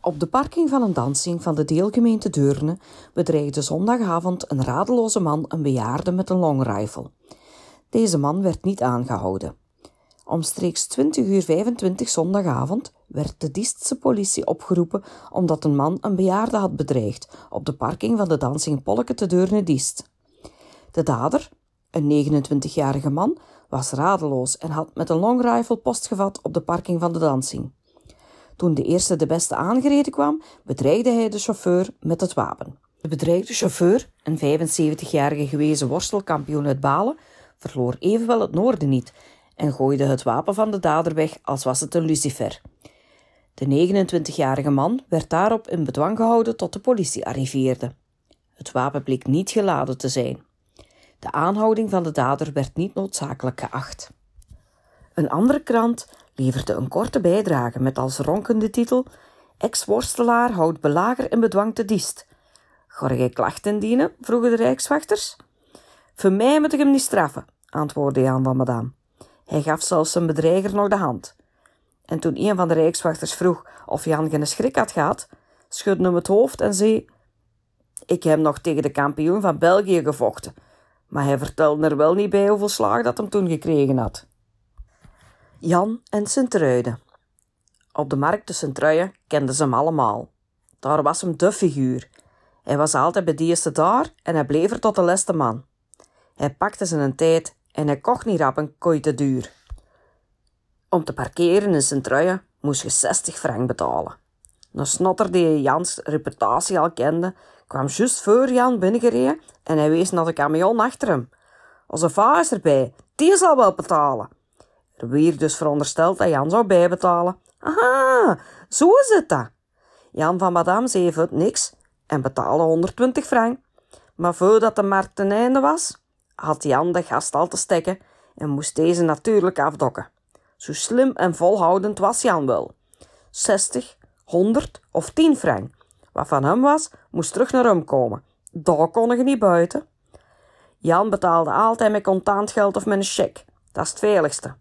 Op de parking van een dansing van de deelgemeente Deurne bedreigde zondagavond een radeloze man een bejaarde met een longruifel. Deze man werd niet aangehouden. Omstreeks 20 uur 25 zondagavond werd de Diestse politie opgeroepen omdat een man een bejaarde had bedreigd op de parking van de dansing Polke te Deurne Diest. De dader, een 29-jarige man, was radeloos en had met een longrifle postgevat op de parking van de dansing. Toen de eerste de beste aangereden kwam, bedreigde hij de chauffeur met het wapen. De bedreigde chauffeur, een 75-jarige gewezen worstelkampioen uit Balen, verloor evenwel het noorden niet en gooide het wapen van de dader weg als was het een lucifer. De 29-jarige man werd daarop in bedwang gehouden tot de politie arriveerde. Het wapen bleek niet geladen te zijn. De aanhouding van de dader werd niet noodzakelijk geacht. Een andere krant leverde een korte bijdrage met als ronkende titel Ex-worstelaar houdt belager in bedwang te diest. Ga jij klachten indienen? vroegen de rijkswachters. Voor mij moet ik hem niet straffen, antwoordde Jan van Madame. Hij gaf zelfs zijn bedreiger nog de hand. En toen een van de rijkswachters vroeg of Jan geen schrik had gehad, schudde hem het hoofd en zei: Ik heb nog tegen de kampioen van België gevochten, maar hij vertelde er wel niet bij hoeveel slaag dat hem toen gekregen had. Jan en Sint-Truiden. Op de markt te Sint-Truiden kenden ze hem allemaal. Daar was hem de figuur. Hij was altijd bij de eerste daar en hij bleef er tot de laatste man. Hij pakte zijn tijd en hij kocht niet rap een kooi te duur. Om te parkeren in Sint-Truiden moest je 60 frank betalen. Een snotter die Jans reputatie al kende, kwam juist voor Jan binnengereden en hij wees naar de camion achter hem. Onze vader is erbij, die zal wel betalen. Er werd dus verondersteld dat Jan zou bijbetalen. Aha, zo is het dat. Jan van Madame zei het niks en betaalde 120 frank. Maar voordat de markt ten einde was, had Jan de gast al te stekken en moest deze natuurlijk afdokken. Zo slim en volhoudend was Jan wel. 60, 100 of 10 frank. Wat van hem was, moest terug naar hem komen. Daar kon je niet buiten. Jan betaalde altijd met contant geld of met een cheque. Dat is het veiligste.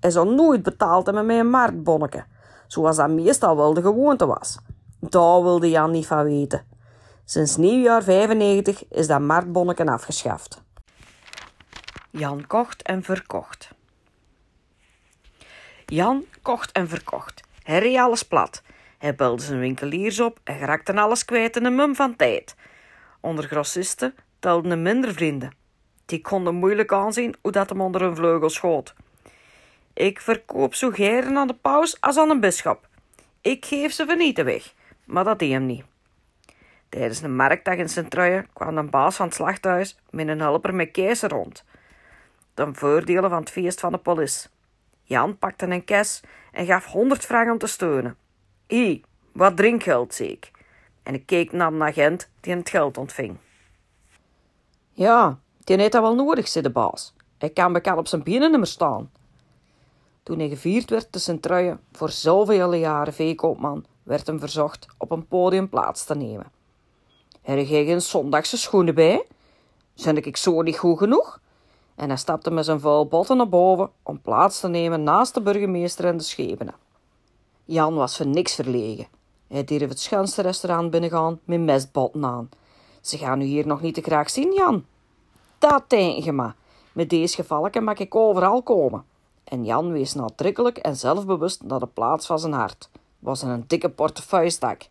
Hij zou nooit betaald hebben met een marktbonneke, zoals dat meestal wel de gewoonte was. Daar wilde Jan niet van weten. Sinds nieuwjaar 95 is dat marktbonneken afgeschaft. Jan kocht en verkocht. Jan kocht en verkocht. Reed alles plat. Hij belde zijn winkeliers op en raakte alles kwijt in een mum van tijd. Onder grossisten telden hem minder vrienden. Die konden moeilijk aanzien hoe dat hem onder hun vleugel schoot. Ik verkoop zo geren aan de paus als aan een bisschop. Ik geef ze vernieten weg, maar dat deed hem niet. Tijdens een marktdag in Sint-Truiden kwam de baas van het slachthuis met een helper met keizer rond. Ten voordelen van het feest van de polis. Jan pakte een kes en gaf honderd frank om te steunen. Hé, wat drinkgeld, zie ik. En ik keek naar een agent die het geld ontving. Ja, die heeft dat wel nodig, zei de baas. Hij kan bekend op zijn benen niet meer staan. Toen hij gevierd werd te Sint-Truiden voor zoveel jaren veekoopman, werd hem verzocht op een podium plaats te nemen. Heb jij geen zondagse schoenen bij? Zijn ik zo niet goed genoeg? En hij stapte met zijn vuil botten naar boven om plaats te nemen naast de burgemeester en de schepenen. Jan was voor niks verlegen. Hij durfde het schoonste restaurant binnengaan met mestbotten aan. Ze gaan u hier nog niet te graag zien, Jan. Dat denk je. Met deze gevallen mag ik overal komen. En Jan wees nadrukkelijk en zelfbewust naar de plaats van zijn hart. Was een dikke portefeuille stak.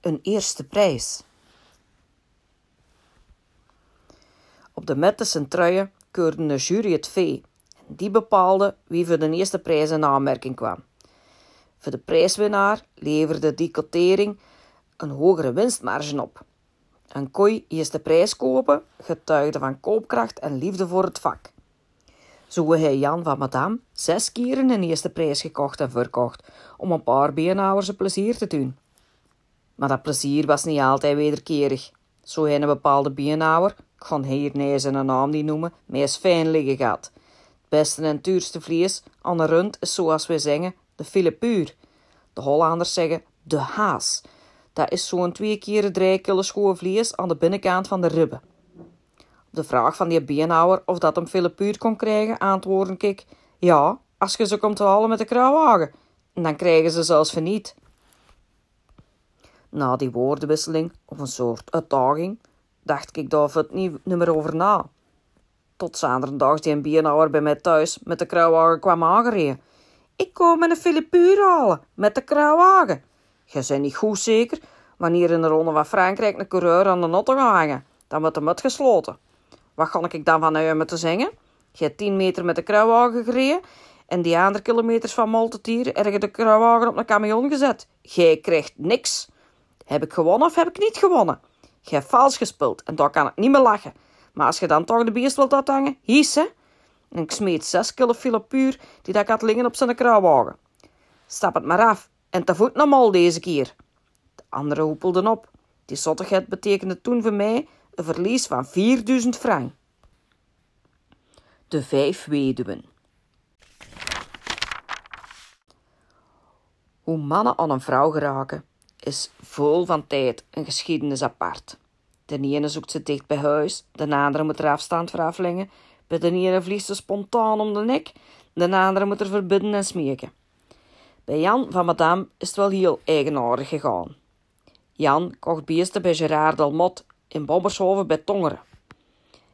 Een eerste prijs. Op de Mette Centruien keurde de jury het vee. Die bepaalde wie voor de eerste prijs in aanmerking kwam. Voor de prijswinnaar leverde die quotering een hogere winstmarge op. Een kooi eerste prijs kopen getuigde van koopkracht en liefde voor het vak. Zo hij Jan van Madame zes keren een eerste prijs gekocht en verkocht om een paar beenhouwers een plezier te doen. Maar dat plezier was niet altijd wederkerig. Zo hij een bepaalde beenhouwer, ga hier nee zijn naam niet noemen, meest fijn liggen gaat. Het beste en duurste vlees aan de rund is zoals wij zeggen de filepuur. De Hollanders zeggen de haas. Dat is zo'n twee keer drie kilo schoon vlees aan de binnenkant van de ribben. Op de vraag van die beenhouwer of dat hem filepuur kon krijgen, antwoordde ik, ja, als je ze komt halen met de kruiwagen. Dan krijgen ze zelfs verniet. Na die woordenwisseling, of een soort uitdaging, dacht ik daar het niet, niet meer over na. Tot zaterdag die een beenhouwer bij mij thuis met de kruiwagen kwam aangereden. Ik kom met een filipuur halen, met de kruiwagen. Je bent niet goed zeker, wanneer in de ronde van Frankrijk een coureur aan de notte gaat hangen. Dan wordt de mut gesloten. Wat kan ik dan van u met te zeggen? Je hebt 10 meter met de kruiwagen gereden en die andere kilometers van Maltetier je de kruiwagen op een camion gezet. Jij krijgt niks. Heb ik gewonnen of heb ik niet gewonnen? Je hebt vals gespeeld en daar kan ik niet meer lachen. Maar als je dan toch de beest wilt uithangen, hies hè. En ik smeet zes kilo filo puur die dat had liggen op zijn kruiwagen. Stap het maar af en te voet naar mal deze keer. De anderen hoepelden op. Die zottigheid betekende toen voor mij een verlies van 4000 frank. De vijf weduwen. Hoe mannen aan een vrouw geraken, is vol van tijd een geschiedenis apart. De ene zoekt ze dicht bij huis, de andere moet er afstand voor bij de ene vliegt ze spontaan om de nek, de andere moet er verbidden en smeken. Bij Jan van Madame is het wel heel eigenaardig gegaan. Jan kocht beesten bij Gerard Delmot in Bobbershoven bij Tongeren.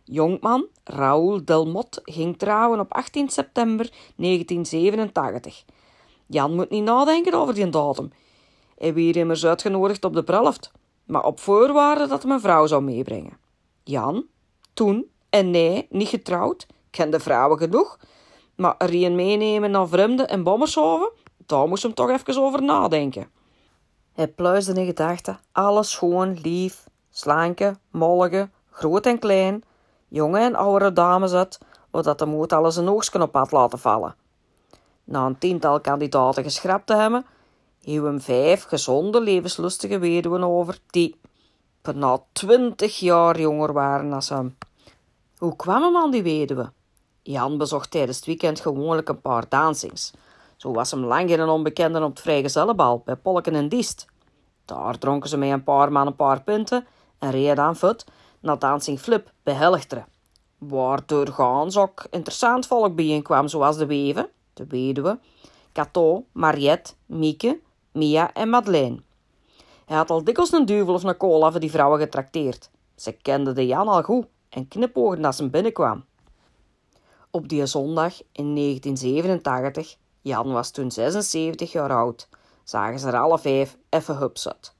Jongman Raoul Delmot ging trouwen op 18 september 1987. Jan moet niet nadenken over die datum. Hij werd immers uitgenodigd op de bruiloft, maar op voorwaarde dat hij een vrouw zou meebrengen. Jan, toen? En nee, niet getrouwd, kende vrouwen genoeg, maar een meenemen naar vreemden en Bommershoven, daar moest hem toch even over nadenken. Hij pluisde in gedachten. Alles schoon, lief, slanke, mollige, groot en klein, jonge en oudere dames uit, zodat de moed alles een oogstje op had laten vallen. Na een tiental kandidaten geschrapt te hebben, hieuw hem vijf gezonde, levenslustige weduwen over, die bijna twintig jaar jonger waren dan hem. Hoe kwam hem aan die weduwe? Jan bezocht tijdens het weekend gewoonlijk een paar dansings. Zo was hem lang geen onbekende op het vrijgezellenbal bij Polken en Diest. Daar dronken ze met een paar man een paar punten en reden aan voet naar Dancing Flip bij Helchteren. Waar doorgaans ook interessant volk bijeenkwam, zoals de Weven, de weduwe, Cato, Mariette, Mieke, Mia en Madeleine. Hij had al dikwijls een duivel of een cola die vrouwen getrakteerd. Ze kenden de Jan al goed en knipoogden als ze binnenkwam. Op die zondag in 1987, Jan was toen 76 jaar oud, zagen ze er alle vijf even hups. Het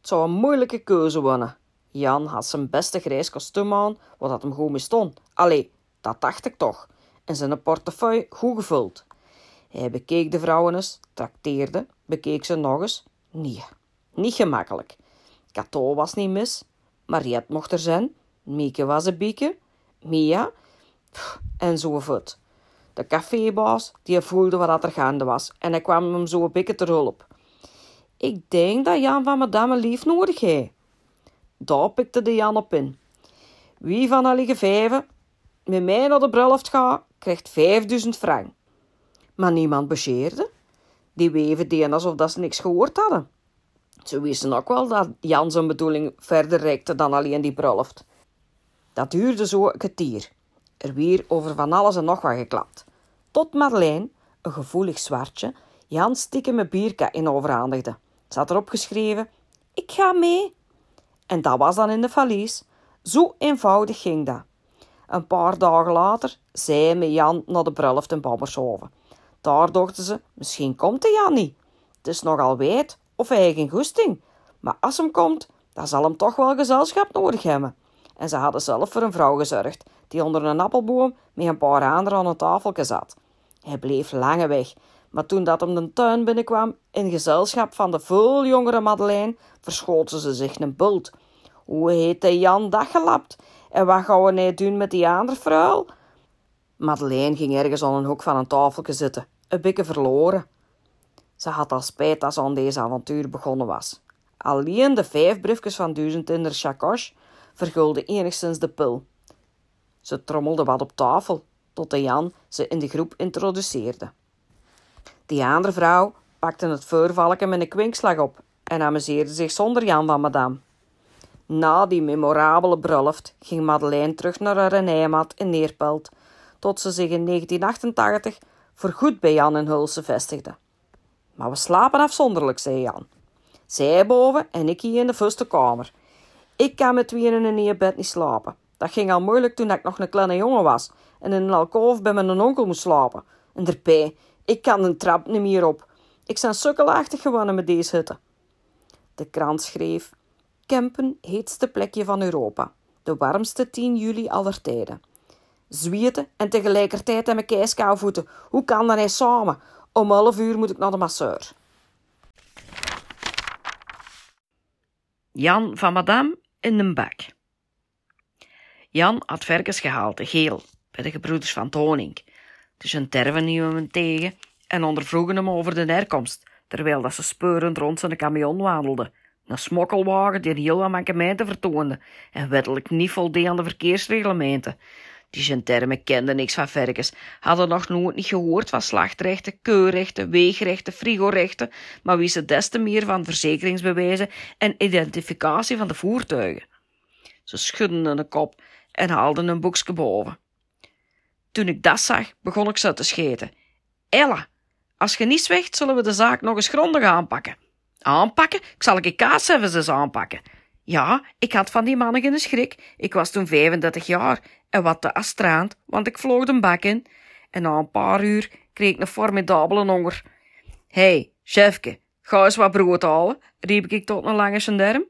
zou een moeilijke keuze worden. Jan had zijn beste grijs kostuum aan, wat dat hem goed stond. Allee, dat dacht ik toch. En zijn portefeuille goed gevuld. Hij bekeek de vrouwen eens, trakteerde, bekeek ze nog eens. Nee, niet gemakkelijk. Cato was niet mis, Mariette mocht er zijn, Mieke was een bieke, Mia, en zo voort. De cafébaas, die voelde wat er gaande was en hij kwam hem zo een beetje ter hulp. Ik denk dat Jan van madame lief nodig heeft. Daar pikte de Jan op in. Wie van alle vijven met mij naar de bruiloft gaat, krijgt 5000 frank. Maar niemand bescheerde. Die weven deden alsof dat ze niks gehoord hadden. Ze wisten ook wel dat Jan zijn bedoeling verder reikte dan alleen die bruiloft. Dat duurde zo een kwartier. Er weer over van alles en nog wat geklapt. Tot Madeleine, een gevoelig zwartje, Jan stiekem met bierka in overhandigde. Had erop geschreven, ik ga mee. En dat was dan in de valies. Zo eenvoudig ging dat. Een paar dagen later zei met Jan naar de bruiloft in Babbershoven. Daar dachten ze, misschien komt de Jan niet. Het is nogal wijd of hij geen goesting. Maar als hem komt, dan zal hem toch wel gezelschap nodig hebben. En ze hadden zelf voor een vrouw gezorgd, die onder een appelboom met een paar anderen aan een tafeltje zat. Hij bleef lange weg, maar toen dat hem de tuin binnenkwam, in gezelschap van de veel jongere Madeleine, verschoten ze zich een bult. Hoe heet de Jan dat gelapt? En wat gaan we nou doen met die andere vrouw? Madeleine ging ergens aan een hoek van een tafeltje zitten, een beetje verloren. Ze had al spijt dat ze aan deze avontuur begonnen was. Alleen de vijf briefjes van duizend in de chacoche vergulden enigszins de pil. Ze trommelde wat op tafel, tot de Jan ze in de groep introduceerde. Die andere vrouw pakte het voorvalken met een kwinkslag op en amuseerde zich zonder Jan van madame. Na die memorabele bruiloft ging Madeleine terug naar haar heimat in Neerpelt, tot ze zich in 1988 voorgoed bij Jan in Hulse vestigde. Maar we slapen afzonderlijk, zei Jan. Zij boven en ik hier in de voorste kamer. Ik kan met tweeën in een bed niet slapen. Dat ging al moeilijk toen ik nog een kleine jongen was en in een alkoof bij mijn onkel moest slapen. En erbij, ik kan de trap niet meer op. Ik ben sukkelachtig geworden met deze hutte. De krant schreef: Kempen, heetste plekje van Europa. De warmste 10 juli aller tijden. Zwieten en tegelijkertijd aan mijn keiskoude voeten. Hoe kan dat hij samen? Om 11 uur moet ik naar de masseur. Jan van Madame in een bak. Jan had verkens gehaald, geel, bij de gebroeders van Toning. Dus een terven nieuwen hem tegen en ondervroegen hem over de herkomst, terwijl dat ze speurend rond zijn camion wandelden. Een smokkelwagen die heel wat mankementen vertoonde en wettelijk niet voldeed aan de verkeersreglementen. Die gentermen kenden niks van verkens, hadden nog nooit niet gehoord van slachtrechten, keurrechten, weegrechten, frigorechten, maar wisten des te meer van verzekeringsbewijzen en identificatie van de voertuigen. Ze schudden de kop en haalden een boekje boven. Toen ik dat zag, begon ik zo te scheten. Ella, als je niet zwijgt, zullen we de zaak nog eens grondig aanpakken. Aanpakken? Ik zal ik kaas even eens aanpakken. Ja, ik had van die mannen geen schrik. Ik was toen 35 jaar en wat te astraand, want ik vloog de bak in. En na een paar uur kreeg ik een formidabele honger. Hé, hey, chefke, ga eens wat brood halen, riep ik tot een lange gendarm.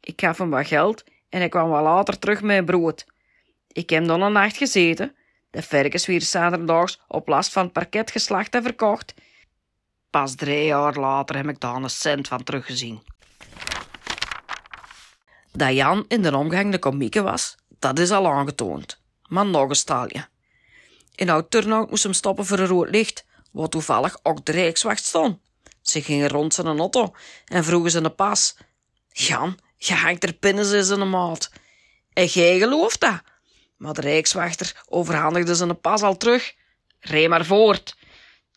Ik gaf hem wat geld en hij kwam wat later terug met brood. Ik heb dan een nacht gezeten. De varkens weer zaterdags op last van het parket geslacht en verkocht. Pas drie jaar later heb ik daar een cent van teruggezien. Dat Jan in de omgang de komieke was, dat is al aangetoond. Maar nog een staalje. In oud turnout moest hem stoppen voor een rood licht, wat toevallig ook de rijkswacht stond. Ze gingen rond zijn auto en vroegen ze een pas. Jan, je hangt er pinnen in zijn maat. En jij gelooft dat? Maar de rijkswachter overhandigde zijn pas al terug. Rij maar voort.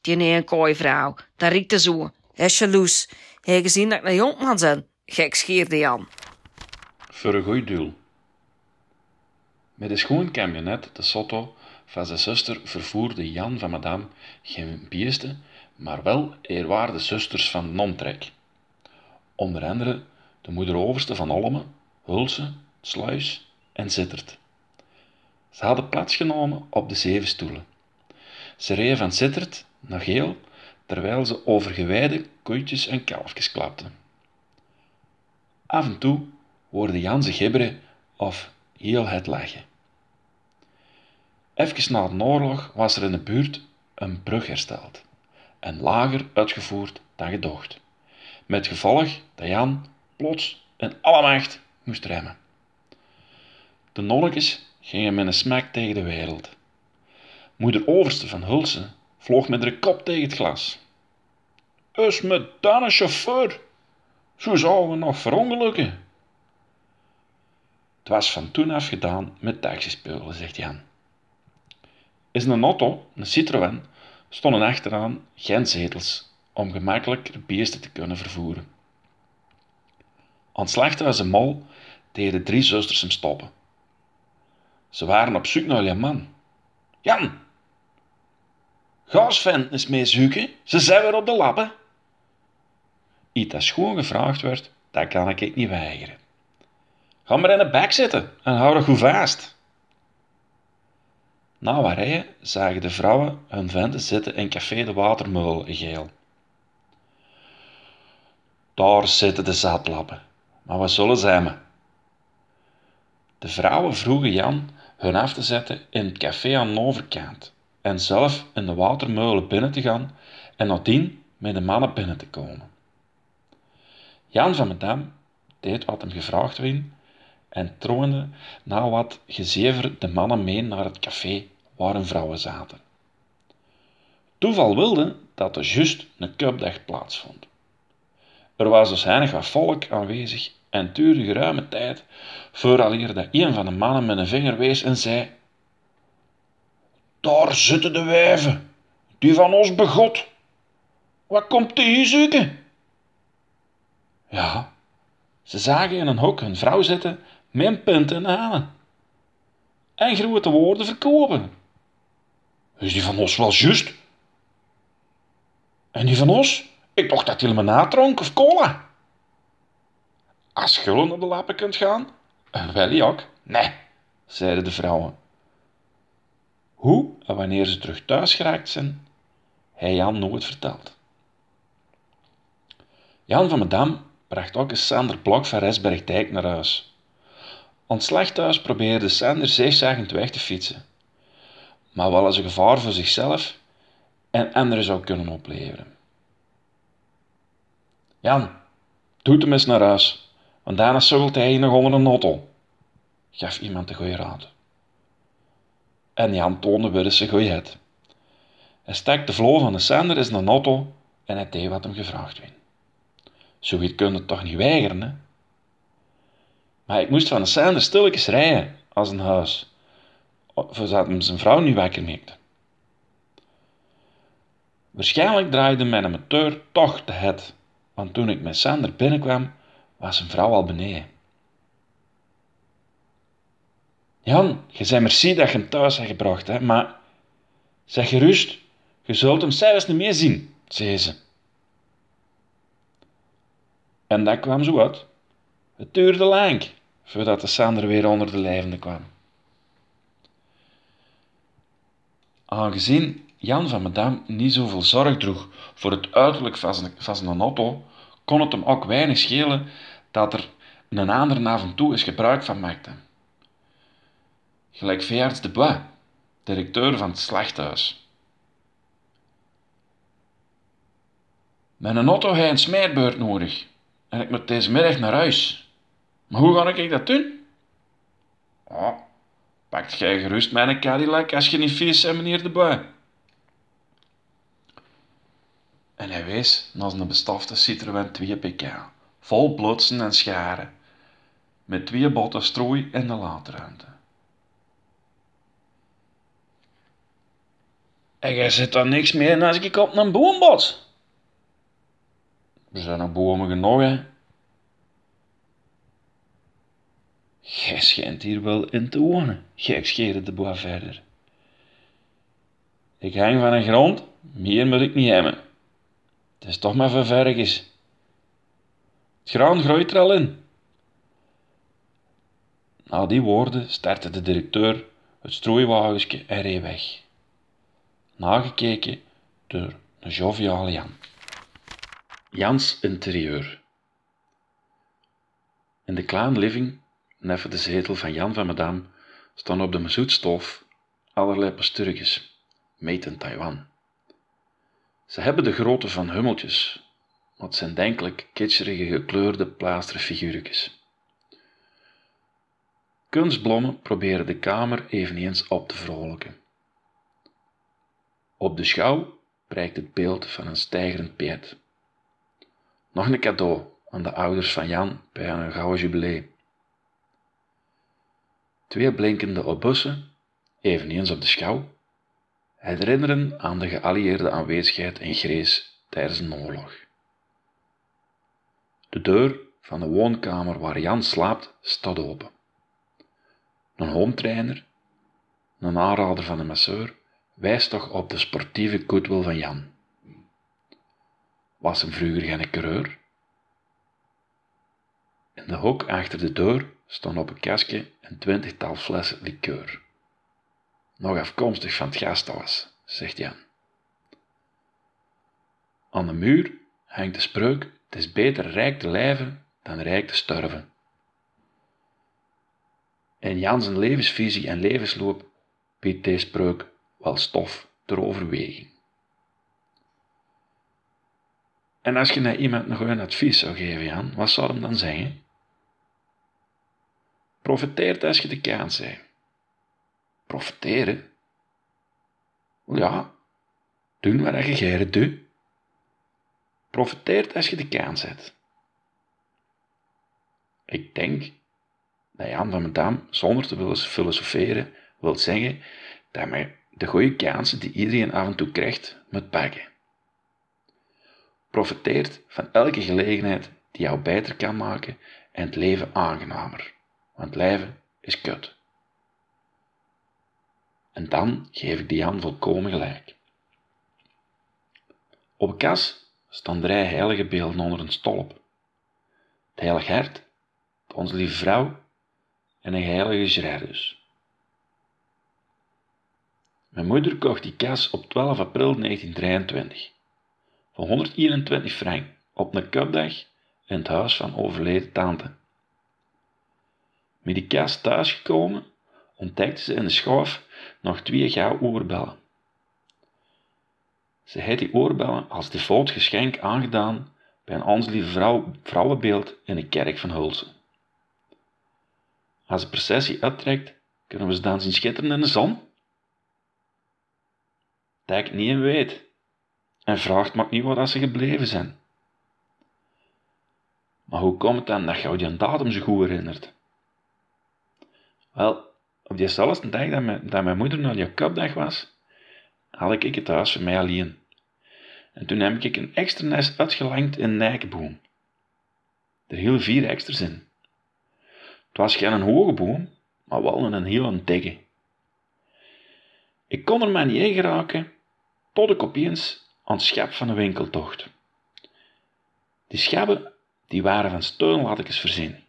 Die een kooi vrouw, dat riekte zo. Hij is jaloers. Hij gezien dat ik een jonkman ben. Gek scheerde Jan. Voor een goed. Met een schoon camionet, de Sotto, van zijn zuster vervoerde Jan van Madame geen beesten, maar wel eerwaarde zusters van Nomtrek. Onder andere de moeder overste van Olme, Hulse, Sluis en Zittert. Ze hadden plaatsgenomen op de zeven stoelen. Ze reden van Zittert naar Geel, terwijl ze over gewijde koetjes en kalfjes klapten. Af en toe hoorde Jan ze gibberen of heel het lachen. Even na de oorlog was er in de buurt een brug hersteld en lager uitgevoerd dan gedocht, met gevolg dat Jan plots in alle macht moest remmen. De nonnetjes gingen met een smak tegen de wereld. Moeder Overste van Hulse vloog met haar kop tegen het glas. Is me dan een chauffeur? Zo zouden we nog verongelukken. Het was van toen af gedaan met taxispeulen, zegt Jan. Is een auto, een Citroën, stonden achteraan geen zetels om gemakkelijk de beesten te kunnen vervoeren. Aan het slachthuis en mol deden de drie zusters hem stoppen. Ze waren op zoek naar je man. Jan! Ga Sven eens mee zoeken, ze zijn weer op de lappen. Iets dat schoon gevraagd werd, dat kan ik niet weigeren. Ga maar in de bek zitten en hou er goed vast. Na wat zagen de vrouwen hun venten zitten in café de Watermeul geel. Daar zitten de zatlappen, maar wat zullen zij me? De vrouwen vroegen Jan hun af te zetten in het café aan de overkant en zelf in de watermeulen binnen te gaan en nadien met de mannen binnen te komen. Jan van Medam deed wat hem gevraagd werd en troonde na wat gezever de mannen mee naar het café waar hun vrouwen zaten. Toeval wilde dat er juist een cupdag plaatsvond. Er was dus heinig wat volk aanwezig en duurde geruime tijd vooraleer dat een van de mannen met een vinger wees en zei Daar zitten de wijven, die van ons begot. Wat komt die hier zoeken? Ja, ze zagen in een hok hun vrouw zitten met een punt en grote woorden verkopen. Is die van ons wel juist? En die van ons? Ik dacht dat hij me dronk of cola. Als Gullen naar de lappen kunt gaan? Wel ook. Nee, zeiden de vrouwen. Hoe en wanneer ze terug thuis geraakt zijn, hij Jan nooit verteld. Jan van Medam bracht ook een Sander Blok van Resbergdijk naar huis. Aan slachthuis probeerde Sander zeegzagend weg te fietsen, maar wel als een gevaar voor zichzelf en anderen zou kunnen opleveren. Jan, doe hem eens naar huis, want daarna sukkelt hij nog onder een auto, gaf iemand de goede raad. En Jan toonde weer eens zijn goeieheid. Hij stak de vlo van de Sander eens naar auto en hij deed wat hem gevraagd werd. Zoiets kun je toch niet weigeren, hè? Maar ik moest van de Sander stilletjes rijden als een huis, voordat hem zijn vrouw niet wakker maakte. Waarschijnlijk draaide mijn motor toch de het, want toen ik met Sander binnenkwam, was zijn vrouw al beneden. Jan, je zei merci dat je hem thuis hebt gebracht, hè, maar zeg gerust, je zult hem zelfs niet meer zien, zei ze. En dat kwam zo uit. Het duurde lang voordat de Sander weer onder de levende kwam. Aangezien Jan van Medam niet zoveel zorg droeg voor het uiterlijk van zijn, auto, kon het hem ook weinig schelen dat er een ander af en toe eens gebruik van maakte. Gelijk veearts de Bois, directeur van het slachthuis. Mijn auto heeft een smeerbeurt nodig en ik moet deze middag naar huis. Maar hoe ga ik dat doen? Oh, pakt jij gerust mijn Cadillac als je niet vies bent, meneer de Bois. En hij wees naar een bestafte Citroën 2 pk, vol blotsen en scharen, met twee botten strooi in de laadruimte. En jij zit dan niks meer als ik op een boom bot. Er zijn nog bomen genoeg, hè. Gij schijnt hier wel in te wonen, gekscheerde de bois verder. Ik hang van een grond, meer moet ik niet hebben. Het is toch maar voor is. Het graan groeit er al in. Na die woorden startte de directeur het strooiwagensje en reed weg. Nagekeken door een joviale Jan. Jans interieur. In de kleine living, neffen de zetel van Jan van Madame, staan op de zoetstof allerlei pasturges, made in Taiwan. Ze hebben de grootte van hummeltjes, het zijn denkelijk kitscherige gekleurde plaasterfiguurtjes. Kunstblommen proberen de kamer eveneens op te vrolijken. Op de schouw prijkt het beeld van een stijgerend peert. Nog een cadeau aan de ouders van Jan bij hun gouden jubilee. Twee blinkende obussen, eveneens op de schouw, herinneren aan de geallieerde aanwezigheid in Grees tijdens een oorlog. De deur van de woonkamer waar Jan slaapt staat open. Een hometrainer, een aanrader van de masseur, wijst toch op de sportieve goodwill van Jan. Was hem vroeger geen coureur? In de hoek achter de deur stond op een kastje een twintigtal flessen liqueur. Nog afkomstig van het gasthuis, zegt Jan. Aan de muur hangt de spreuk: Het is beter rijk te leven dan rijk te sterven. In Jans levensvisie en levensloop biedt deze spreuk wel stof ter overweging. En als je naar iemand nog een advies zou geven, Jan, wat zou hem dan zeggen? Profiteer als je de kans hebt. Profiteren? Ja, doen wat je geren doet. Profiteert als je de kans hebt. Ik denk dat Jan van Medam, zonder te willen filosoferen, wil zeggen dat men de goede kansen die iedereen af en toe krijgt, moet pakken. Profiteert van elke gelegenheid die jou beter kan maken en het leven aangenamer, want leven is kut. En dan geef ik die Jan volkomen gelijk. Op een kas staan drie heilige beelden onder een stolp. Het heilig hart, onze lieve vrouw en een heilige Gerardus. Mijn moeder kocht die kas op 12 april 1923 voor 121 frank op een cupdag in het huis van overleden tante. Met die kas thuisgekomen ontdekte ze in de schoof nog twee gouden oorbellen. Ze heeft die oorbellen als default geschenk aangedaan bij een Ons Lieve vrouw, Vrouwenbeeld in de kerk van Hulsen. Als de processie uittrekt, kunnen we ze dan zien schitteren in de zon? Dat niet in weet en vraagt me niet waar ze gebleven zijn. Maar hoe komt het dan dat je die datum goed herinnert? Wel, op diezelfde dag dat mijn, dat mijn moeder naar die cupdag was, had ik het huis voor mij alleen. En toen heb ik een extra nest uitgelangd in Nijkenboom. Er hielden vier extra's in. Het was geen hoge boom, maar wel een heel dikke. Ik kon er maar niet in geraken, tot ik opeens aan het schap van de winkeltocht. Die schappen die waren van steunlattekens voorzien, Ik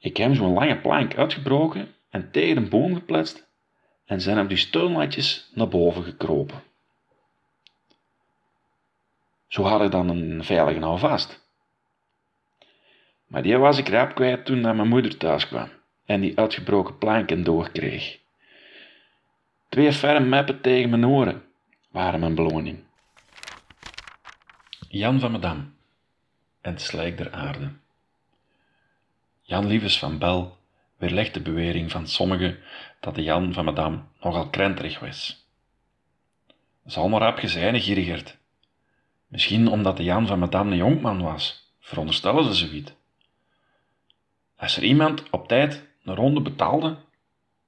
heb zo'n lange plank uitgebroken en tegen een boom geplaatst en zijn op die steunlatjes naar boven gekropen. Zo had ik dan een veilige nou vast. Maar die was ik rap kwijt toen mijn moeder thuis kwam en die uitgebroken planken doorkreeg. Twee ferme meppen tegen mijn oren waren mijn beloning. Jan van Medam en het slijk der aarde. Jan Lieves van Bel weerlegt de bewering van sommigen dat de Jan van Medam nogal krenterig was. Zal maar rap gezijnen, Gierigert. Misschien omdat de Jan van Medam een jonkman was, veronderstellen ze zoiets. Als er iemand op tijd een ronde betaalde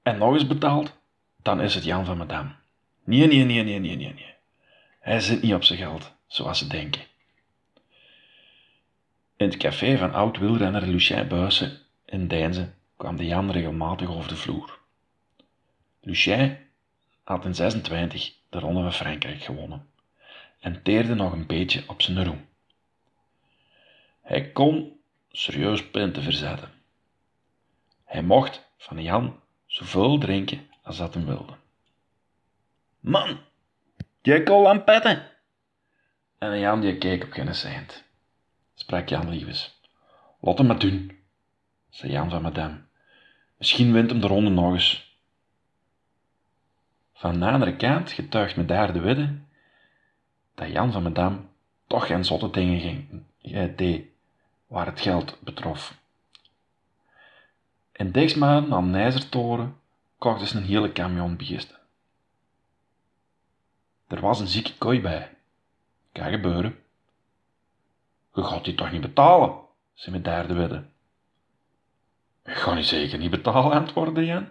en nog eens betaalt, dan is het Jan van Medam. Nee, nee, nee, nee, nee, nee, nee. Hij zit niet op zijn geld, zoals ze denken. In het café van oud-wielrenner Lucien Buijsen in Deinzen kwam de Jan regelmatig over de vloer. Lucien had in 26 de Ronde van Frankrijk gewonnen en teerde nog een beetje op zijn roem. Hij kon serieus punten verzetten. Hij mocht van Jan zoveel drinken als dat hem wilde. Man, jij kon aan petten. En Jan die keek op geen cent. Sprak Jan liefes. Laat hem maar doen, zei Jan van Madame. Misschien wint hem de ronde nog eens. Van de andere kant getuigt me daar de wedde dat Jan van Madame toch geen zotte dingen ging, deed waar het geld betrof. In Dixmaan aan Nijzertoren kocht ze een hele camion beesten. Er was een zieke kooi bij. Kan gebeuren. Je gaat die toch niet betalen, zei mijn derde wedde. Ik ga niet zeker niet betalen, antwoordde Jan.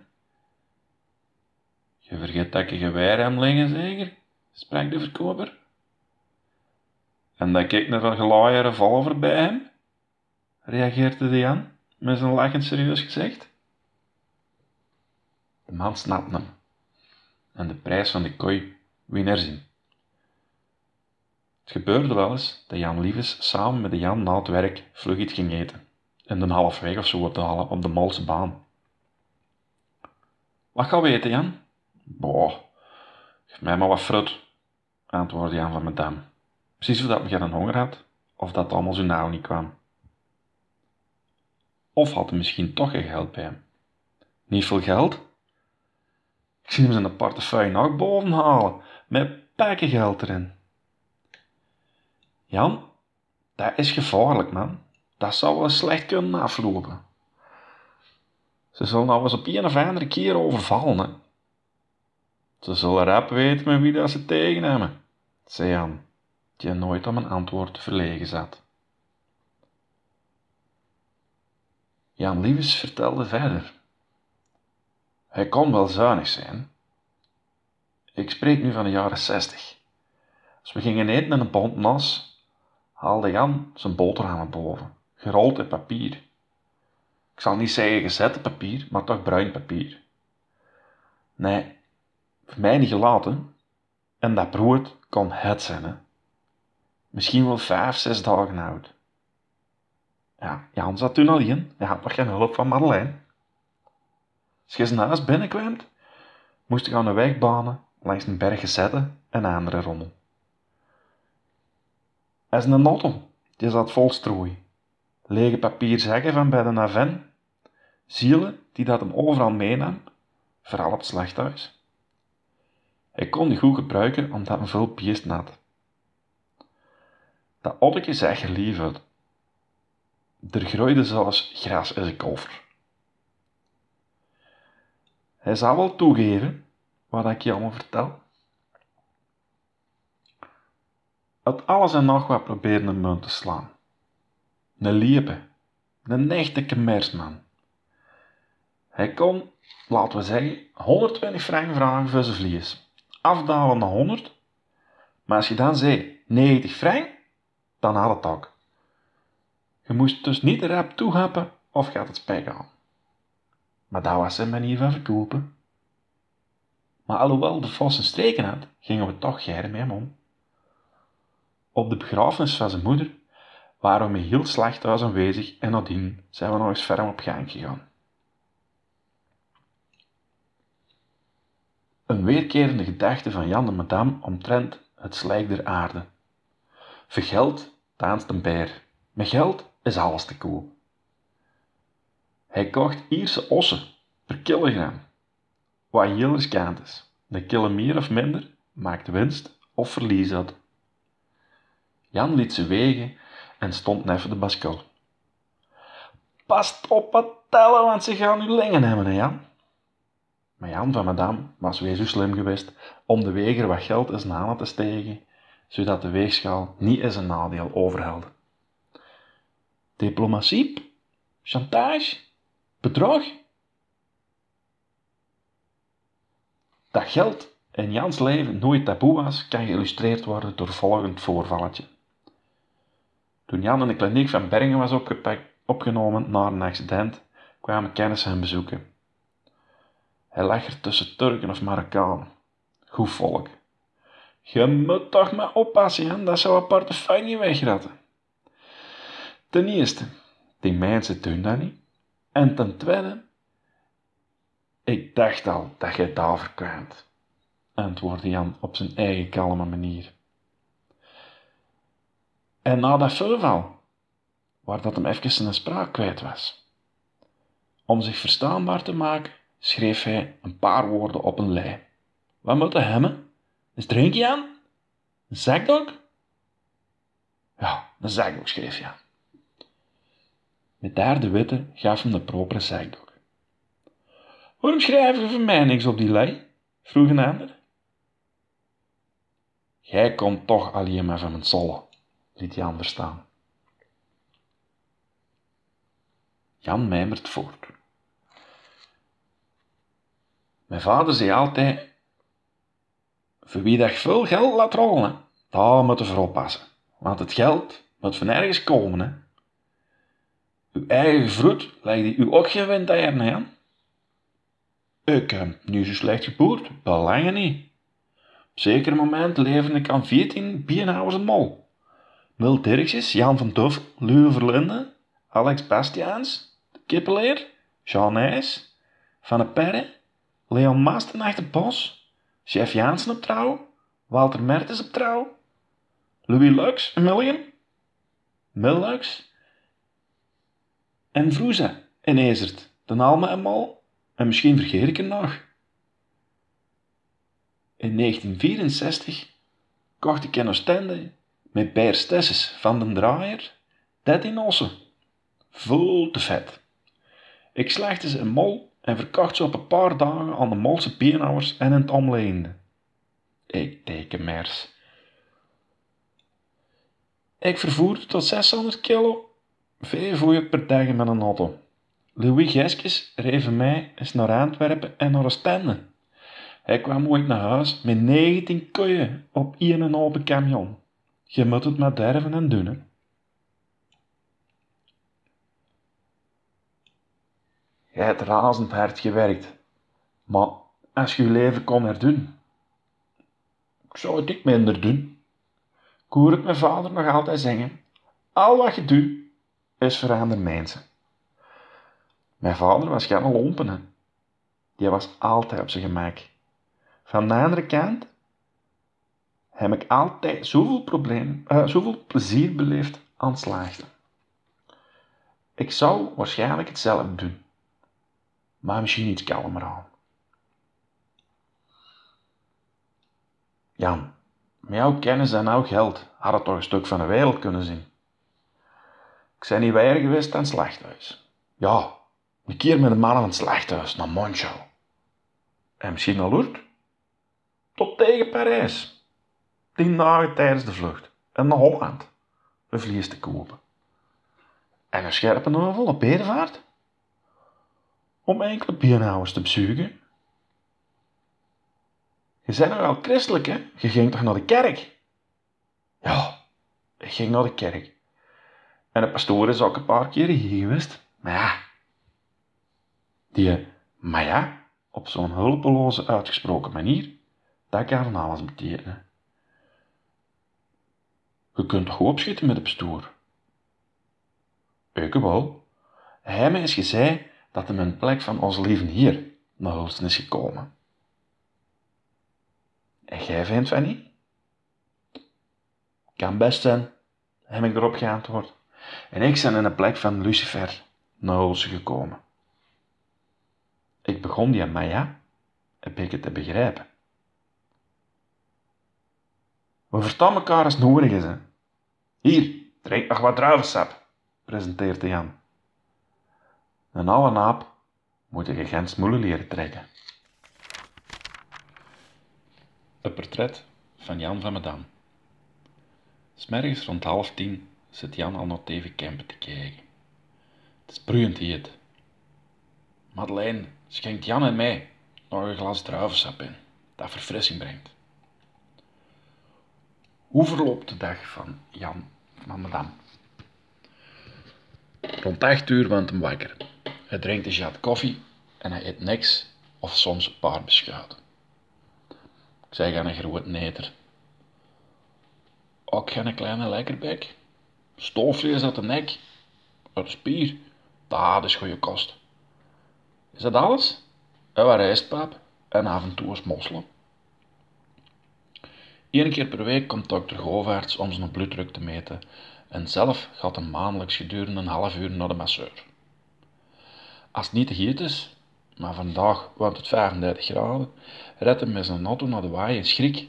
Je vergeet dat je geweer hem zeker? sprak de verkoper. En dat ik naar een gelaaie revolver bij hem? reageerde de Jan, met zijn lachend serieus gezegd. De man snapte hem en de prijs van de kooi wien erzien. Gebeurde wel eens dat Jan Lieves samen met de Jan na het werk vlug iets ging eten, in de halfweg of zo te halen op de Malse baan. Wat gaan we eten, Jan? Boah, geef mij maar wat fruit, antwoordde Jan van Medam. Precies of dat me geen honger had, of dat allemaal zo nauw niet kwam. Of had hij misschien toch geen geld bij hem? Niet veel geld? Ik zie hem zijn portefeuille nog boven halen, met pakken geld erin. Jan, dat is gevaarlijk, man. Dat zou wel slecht kunnen aflopen. Ze zullen nou eens op een of andere keer overvallen, hè. Ze zullen rap weten met wie dat ze tegen hebben, zei Jan, die nooit om een antwoord verlegen zat. Jan Liewes vertelde verder. Hij kon wel zuinig zijn. Ik spreek nu van de jaren zestig. Als we gingen eten in een pond nas, haalde Jan zijn boterhammen boven, gerold in papier. Ik zal niet zeggen gezette papier, maar toch bruin papier. Nee, voor mij niet gelaten. En dat brood kon het zijn. Misschien wel vijf, zes dagen oud. Ja, Jan zat toen alleen. Hij had nog geen hulp van Madeleine. Als je huis binnenkwam, moest je aan de weg banen langs een berg zetten en andere rommel. Als een auto, die zat vol strooi. Lege papierzakken van bij de Naven. Zielen die dat hem overal meenam, vooral op het slachthuis. Hij kon die goed gebruiken omdat hij veel piest had. Dat otteke gelief uit. Er groeide zelfs gras in zijn koffer. Hij zou wel toegeven wat ik je allemaal vertel. Uit alles en nog wat probeerde een munt te slaan. Een liepe, een echte commerceman. Hij kon, laten we zeggen, 120 frank vragen voor zijn vlies. Afdalen naar 100. Maar als je dan zei 90 frank, dan had het ook. Je moest dus niet rap toehappen of gaat het spijt aan. Maar dat was zijn manier van verkopen. Maar alhoewel de vos een streken had, gingen we toch geire met hem om. Op de begrafenis van zijn moeder waren we met heel slachthuis aanwezig en nadien zijn we nog eens ferm op gang gegaan. Een weerkerende gedachte van Jan de Madame omtrent het slijk der aarde. Vergeld taanst een beer. Met geld is alles te koop. Hij kocht Ierse ossen per kilogram, wat heel riskant is. De kilo meer of minder maakt winst of verlies uit. Jan liet ze wegen en stond neffen de baskel. Past op wat tellen, want ze gaan nu lengen hebben, hè Jan? Maar Jan van Madame was weer zo slim geweest om de weger wat geld eens na te stegen, zodat de weegschaal niet eens een nadeel overhelde. Diplomatie? Chantage? Bedrog? Dat geld in Jans leven nooit taboe was, kan geïllustreerd worden door volgend voorvalletje. Toen Jan in de kliniek van Bergen was opgenomen na een accident, kwamen kennissen hem bezoeken. Hij lag er tussen Turken of Marokkanen. Goed volk. Je moet toch maar oppassen, Jan, dat zou een portefeuille wegratten. Ten eerste, die mensen doen dat niet. En ten tweede, ik dacht al dat je daarvoor kwaamt, antwoordde Jan op zijn eigen kalme manier. En na dat voorval, waar dat hem even zijn spraak kwijt was. Om zich verstaanbaar te maken, schreef hij een paar woorden op een lei. Wat moet hij hebben? Een drinkje aan? Een zakdoek? Ja, een zakdoek schreef hij. Met daar de witte gaf hem de propere zakdoek. Waarom schrijf je voor mij niks op die lei? vroeg een ander. Jij komt toch alleen maar van mijn zolle, liet Jan verstaan. Jan mijmert voort. Mijn vader zei altijd, voor wie dat veel geld laat rollen, daar moet je voor oppassen. Want het geld moet van ergens komen. Uw eigen vroed lijkt u ook geen wind aan. Ik heb nu zo slecht geboerd, belangen niet. Op zeker moment leverde ik aan 14 bierhouders een mol. Dirksjes, Jan van Duff, Lue Verlinde, Alex Bastiaans, Kippeleer, Jean Nijs, Van de Perre, Leon Maasten achter Bos, Chef Jaansen op trouw, Walter Mertens op trouw, Louis Lux, een million, Mil Lux, en Vroeze en Ezert, de Alme en Mol, en misschien vergeet ik er nog. In 1964 kocht ik in Oostende met Beer Stesses van den Draaier 13 ossen. Vol te vet. Ik slechtte ze in mol en verkocht ze op een paar dagen aan de Molse beenhouwers en in het omleende. Ik teken mers. Ik vervoerde tot 600 kilo, vee per dag met een auto. Louis Geskes reed mij eens naar Antwerpen en naar Oostende. Hij kwam ooit naar huis met 19 koeien op één open camion. Je moet het maar derven en doen, hè. Je hebt razend hard gewerkt. Maar als je je leven kon herdoen, zou het ik minder doen. Ik hoor mijn vader nog altijd zeggen. Al wat je doet, is voor mensen. Mijn vader was geen lompen. Die was altijd op zijn gemak. Van de andere kant heb ik altijd zoveel, probleem, uh, zoveel plezier beleefd aan slaagden. Ik zou waarschijnlijk hetzelfde doen maar misschien iets kalmer aan. Jan, met jouw kennis en jouw geld had het toch een stuk van de wereld kunnen zien. Ik ben niet weer geweest aan het slachthuis. Ja, een keer met een man aan het slachthuis naar Moncho. En misschien naar Lourdes. Tot tegen Parijs. Tien dagen tijdens de vlucht. En naar Holland. Een vlies te kopen. En een scherpe novel op berenvaart om enkele bierhouders te bezoeken. Je bent nog wel christelijk, hè? Je ging toch naar de kerk? Ja, ik ging naar de kerk. En de pastoor is ook een paar keer hier geweest. Maar ja, die maar ja, op zo'n hulpeloze uitgesproken manier, dat kan van alles betekenen. Je kunt toch opschieten met de pastoor? Ik wel. Hij eens gezegd dat hem een plek van onze lieve hier naar Hulsten is gekomen. En jij vindt van niet? Kan best zijn, heb ik erop geantwoord. En ik ben in een plek van Lucifer naar Hulsten gekomen. Ik begon die Maya een beetje te begrijpen. We verstaan elkaar als nodig is, hè. Hier, drink nog wat druivensap, presenteerde Jan. Een oude naap moet je geen smoelen leren trekken. Een portret van Jan van Medam. Smergens rond half tien zit Jan al naar TV Campen te kijken. Het is broeiend heet. Madeleine schenkt Jan en mij nog een glas druivensap in, dat verfrissing brengt. Hoe verloopt de dag van Jan van? Rond acht uur wordt hem wakker. Hij drinkt een jat koffie en hij eet niks of soms een paar beschuiten. Ik zeg aan een grote neter. Ook geen kleine lekkerbek. Stoofvlees uit de nek. Uit de spier. Dat is goede kost. Is dat alles? En wat rijstpap en af en toe eens. Eén keer per week komt dokter Govaerts om zijn bloeddruk te meten en zelf gaat hij maandelijks gedurende een half uur naar de masseur. Als het niet te heet is, maar vandaag want het 35 graden, redt hij met zijn auto naar de waai en schrik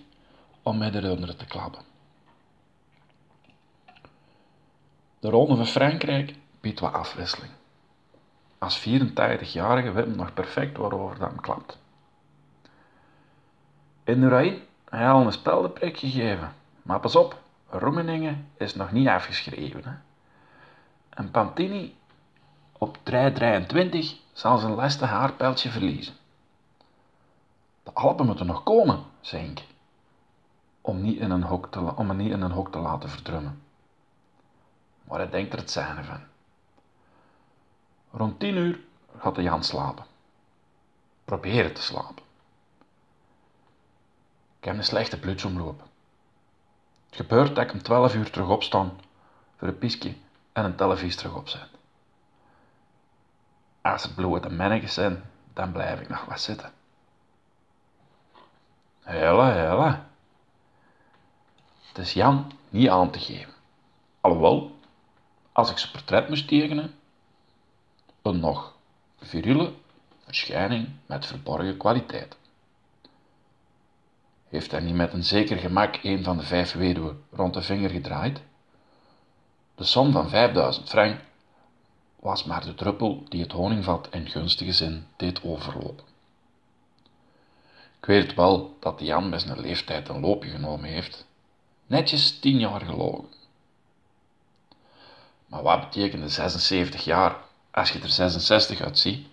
om met de runderen te klappen. De Ronde van Frankrijk biedt wat afwisseling. Als 84-jarige weet hem nog perfect waarover dat hem klapt. In Uraïn hij al een speldenprik gegeven, maar pas op, Roemeningen is nog niet afgeschreven. Hè? En Pantini op 3.23 zal zijn laatste haarpijltje verliezen. De Alpen moeten nog komen, zei ik, om, niet in een hok te, om me niet in een hok te laten verdrummen. Maar hij denkt er het zijne van. Rond tien uur gaat de Jan slapen. Proberen te slapen. Ik heb een slechte bloedsomloop. Het gebeurt dat ik om 12 uur terug opsta voor een pisje en een televisie terug opzet. Als er blote mannetjes zijn, dan blijf ik nog wat zitten. Hela, hela. Het is Jan niet aan te geven. Alhoewel, als ik zijn portret moest tekenen, een nog viriele verschijning met verborgen kwaliteit. Heeft hij niet met een zeker gemak een van de vijf weduwen rond de vinger gedraaid? De som van 5000 frank was maar de druppel die het honingvat in gunstige zin deed overlopen. Ik weet wel dat Jan met zijn leeftijd een loopje genomen heeft, netjes tien jaar gelogen. Maar wat betekende 76 jaar als je er 66 uitziet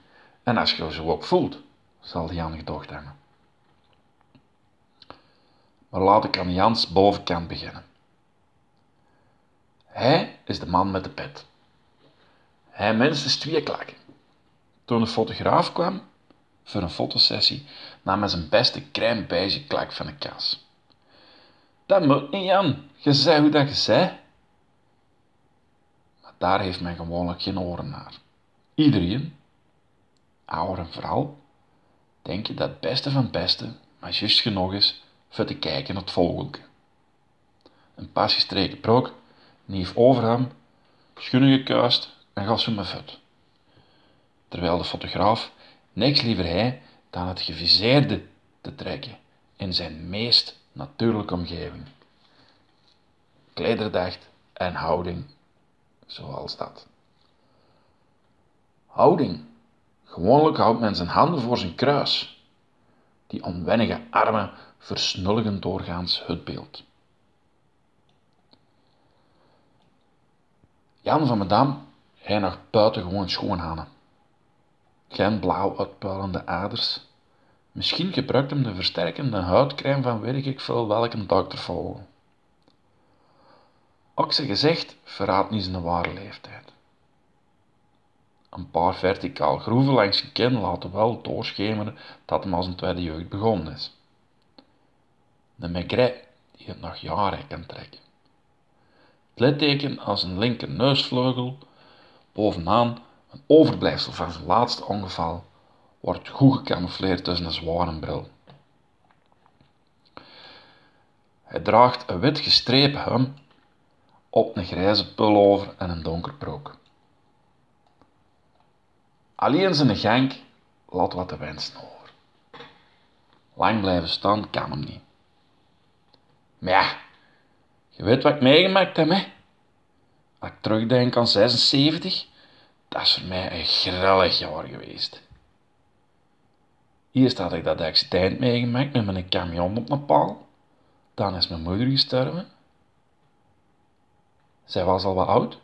en als je je zo ook voelt, zal Jan gedacht hebben. Maar laat ik aan Jans bovenkant beginnen. Hij is de man met de pet. Hij minstens twee klakken. Toen een fotograaf kwam voor een fotosessie, nam hij zijn beste crème beige klak van de kas. Dat moet niet, Jan. Je zei hoe dat je zei. Maar daar heeft men gewoonlijk geen oren naar. Iedereen, ouder en vrouw, denk je dat het beste van het beste maar juist genoeg is voor te kijken naar het vogelke. Een pas gestreken broek, nief overham, schoenen gekuist en gas om voet. Terwijl de fotograaf niks liever hij dan het geviseerde te trekken in zijn meest natuurlijke omgeving. Klederdacht en houding zoals dat. Houding. Gewoonlijk houdt men zijn handen voor zijn kruis. Die onwennige armen versnulligen doorgaans het beeld. Jan van Medam, hij nog buitengewoon schoon handen. Geen blauw uitpuilende aders. Misschien gebruikt hem de versterkende huidcrème van weet ik veel welke dokter volgen. Ook zijn gezicht verraadt niet zijn ware leeftijd. Een paar verticaal groeven langs zijn kin laten wel doorschemeren dat hem als een tweede jeugd begonnen is. De maigret die het nog jaren kan trekken. Het litteken als een linker neusvleugel Bovenaan, een overblijfsel van zijn laatste ongeval, wordt goed gecamoufleerd tussen een zware bril. Hij draagt een wit gestrepen hem op een grijze pullover en een donker broek. Alleen zijn gank laat wat te wensen over. Lang blijven staan kan hem niet. Maar ja, je weet wat ik meegemaakt heb, hè? Als ik terugdenk aan 76, dat is voor mij een grillig jaar geweest. Eerst had ik dat accident meegemaakt met mijn camion op een paal. Dan is mijn moeder gestorven. Zij was al wat oud.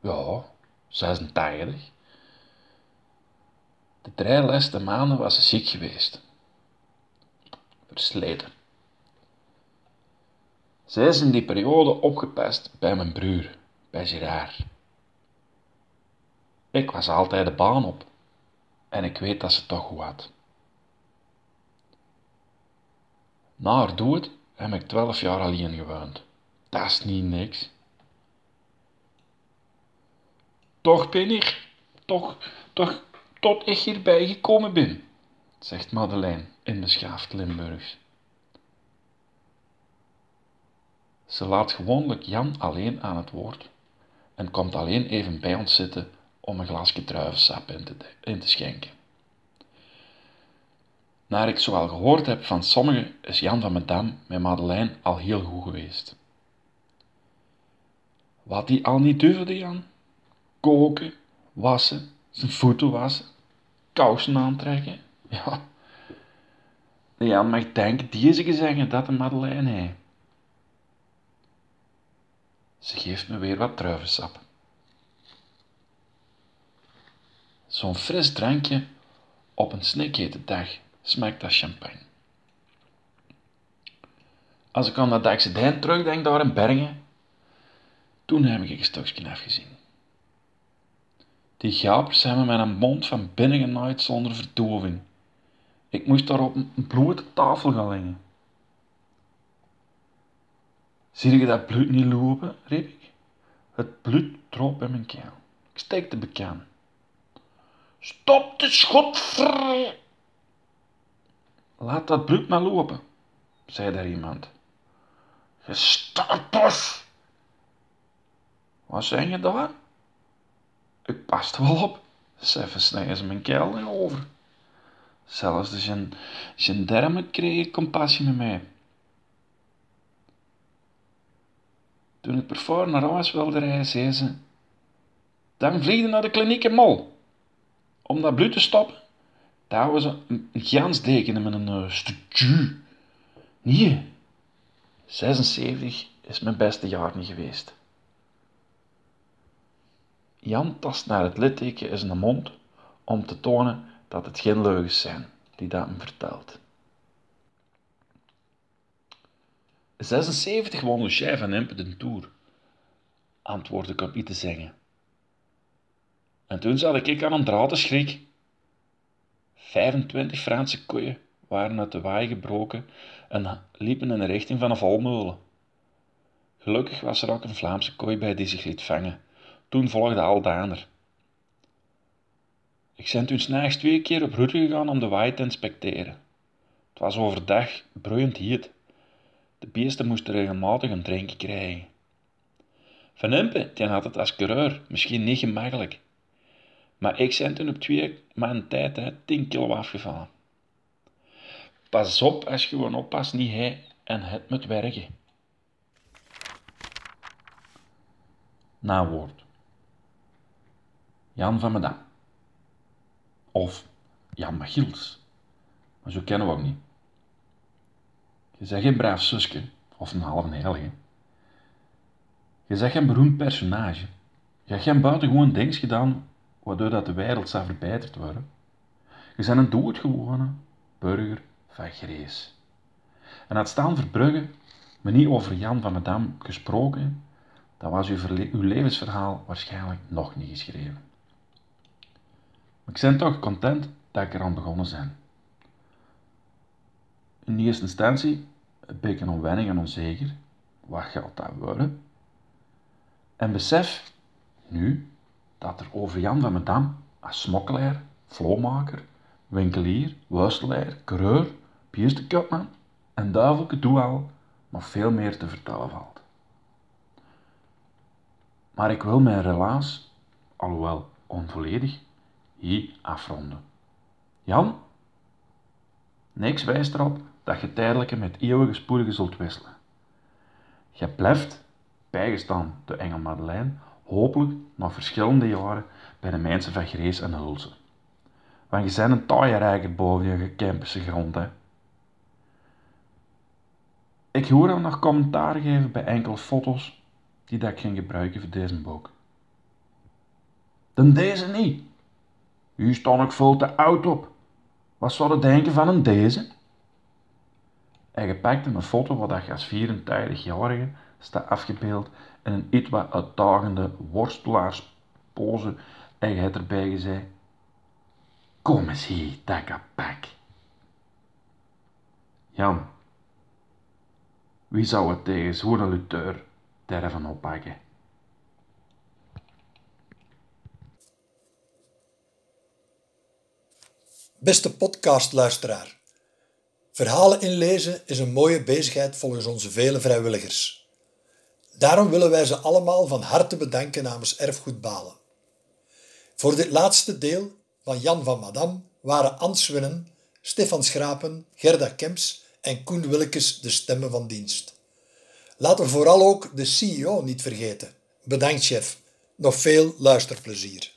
Ja, 86. De drie laatste maanden was ze ziek geweest. Versleten. Zij is in die periode opgepast bij mijn broer, bij Gerard. Ik was altijd de baan op en ik weet dat ze toch goed had. Na haar dood heb ik twaalf jaar alleen gewoond. Dat is niet niks. Toch ben ik, toch, toch, tot ik hierbij gekomen ben, zegt Madeleine in beschaafd Limburgs. Ze laat gewoonlijk Jan alleen aan het woord en komt alleen even bij ons zitten om een glasje druivensap in te, in te schenken. Naar ik zoal gehoord heb van sommigen, is Jan van Medam met Madeleine al heel goed geweest. Wat die al niet durfde, Jan? Koken, wassen, zijn voeten wassen, kousen aantrekken. Ja. Jan mag denken deze zeggen dat de Madeleine hij. Ze geeft me weer wat druivensap. Zo'n fris drankje op een snikhete dag smaakt als champagne. Als ik aan dat accident terugdenk daar in Bergen, toen heb ik een stokje afgezien. Die gapers hebben met een mond van binnen genaaid zonder verdoving. Ik moest daar op een blote tafel gaan liggen. Zie je dat bloed niet lopen? riep ik. Het bloed droop in mijn keel. Ik steekte bekend. Stop de schot. Laat dat bloed maar lopen, zei daar iemand. Gestarpers! Wat zeg je daar? Ik past wel op, zei versnijden ze mijn keel over. Zelfs de gen gendarme kreeg compassie met mij. Toen ik perform naar huis wilde rijden, zei ze... Dan vlieg je naar de kliniek in Mol. Om dat bloed te stoppen, daar houden ze een gansdeken met een uh. Nee, 76 is mijn beste jaar niet geweest. Jan tast naar het litteken in zijn mond om te tonen dat het geen leugens zijn die dat hem vertelt. 76 won Lucien van Impe de Tour, antwoordde ik op iets te zeggen. En toen zat ik aan een dradenschrik. 25 Franse koeien waren uit de waai gebroken en liepen in de richting van een volmolen. Gelukkig was er ook een Vlaamse kooi bij die zich liet vangen. Toen volgde al de ander. Ik ben toen s'nachts twee keer op route gegaan om de waai te inspecteren. Het was overdag broeiend heet. De beesten moesten regelmatig een drinkje krijgen. Van Impe, die had het als coureur misschien niet gemakkelijk. Maar ik ben toen op twee maanden tijd hè, 10 kilo afgevallen. Pas op als je gewoon oppast, niet hij en het moet werken. Nawoord. Jan van Medam. Of Jan Machiels. Maar zo kennen we ook niet. Je zegt geen braaf zusje, of een halve heilige. Je zegt geen beroemd personage. Je hebt geen buitengewoon dings gedaan, waardoor dat de wereld zou verbeterd worden. Je bent een doodgewone burger van Grees. En had staan Verbrugge me niet over Jan van Medam gesproken, dan was uw, uw levensverhaal waarschijnlijk nog niet geschreven. Maar ik ben toch content dat ik eraan begonnen ben. In eerste instantie een beetje onwennig en onzeker. Wat gaat dat worden? En besef Nu dat er over Jan van Medam als smokkelaar, vloomaker, winkelier, wuistelaar, coureur, bierstekopman en duivelke doe al nog veel meer te vertellen valt. Maar ik wil mijn relaas, alhoewel onvolledig, hier afronden. Jan, niks wijst erop dat je tijdelijke met eeuwige spoedigen zult wisselen. Je blijft, bijgestaan de Engel Madeleine, hopelijk nog verschillende jaren bij de mensen van Grees en Hulse. Want je bent een taaie rijker boven je Kempische grond, hè. Ik hoor hem nog commentaar geven bij enkele foto's die ik ging gebruiken voor deze boek. Dan deze niet. U stond ook veel te oud op. Wat zou je denken van een deze? En je een foto waar je als 84-jarige staat afgebeeld in een iets wat uitdagende worstelaarspose en je hebt erbij gezegd, kom eens hier, dat pak. Jan, wie zou het tegen zo'n luteur durven oppakken? Beste podcastluisteraar. Verhalen inlezen is een mooie bezigheid volgens onze vele vrijwilligers. Daarom willen wij ze allemaal van harte bedanken namens Erfgoed Balen. Voor dit laatste deel van Jan van Madam waren Ans Winnen, Stefan Schrapen, Gerda Kemps en Koen Willekes de stemmen van dienst. Laten we vooral ook de CEO niet vergeten. Bedankt chef. Nog veel luisterplezier.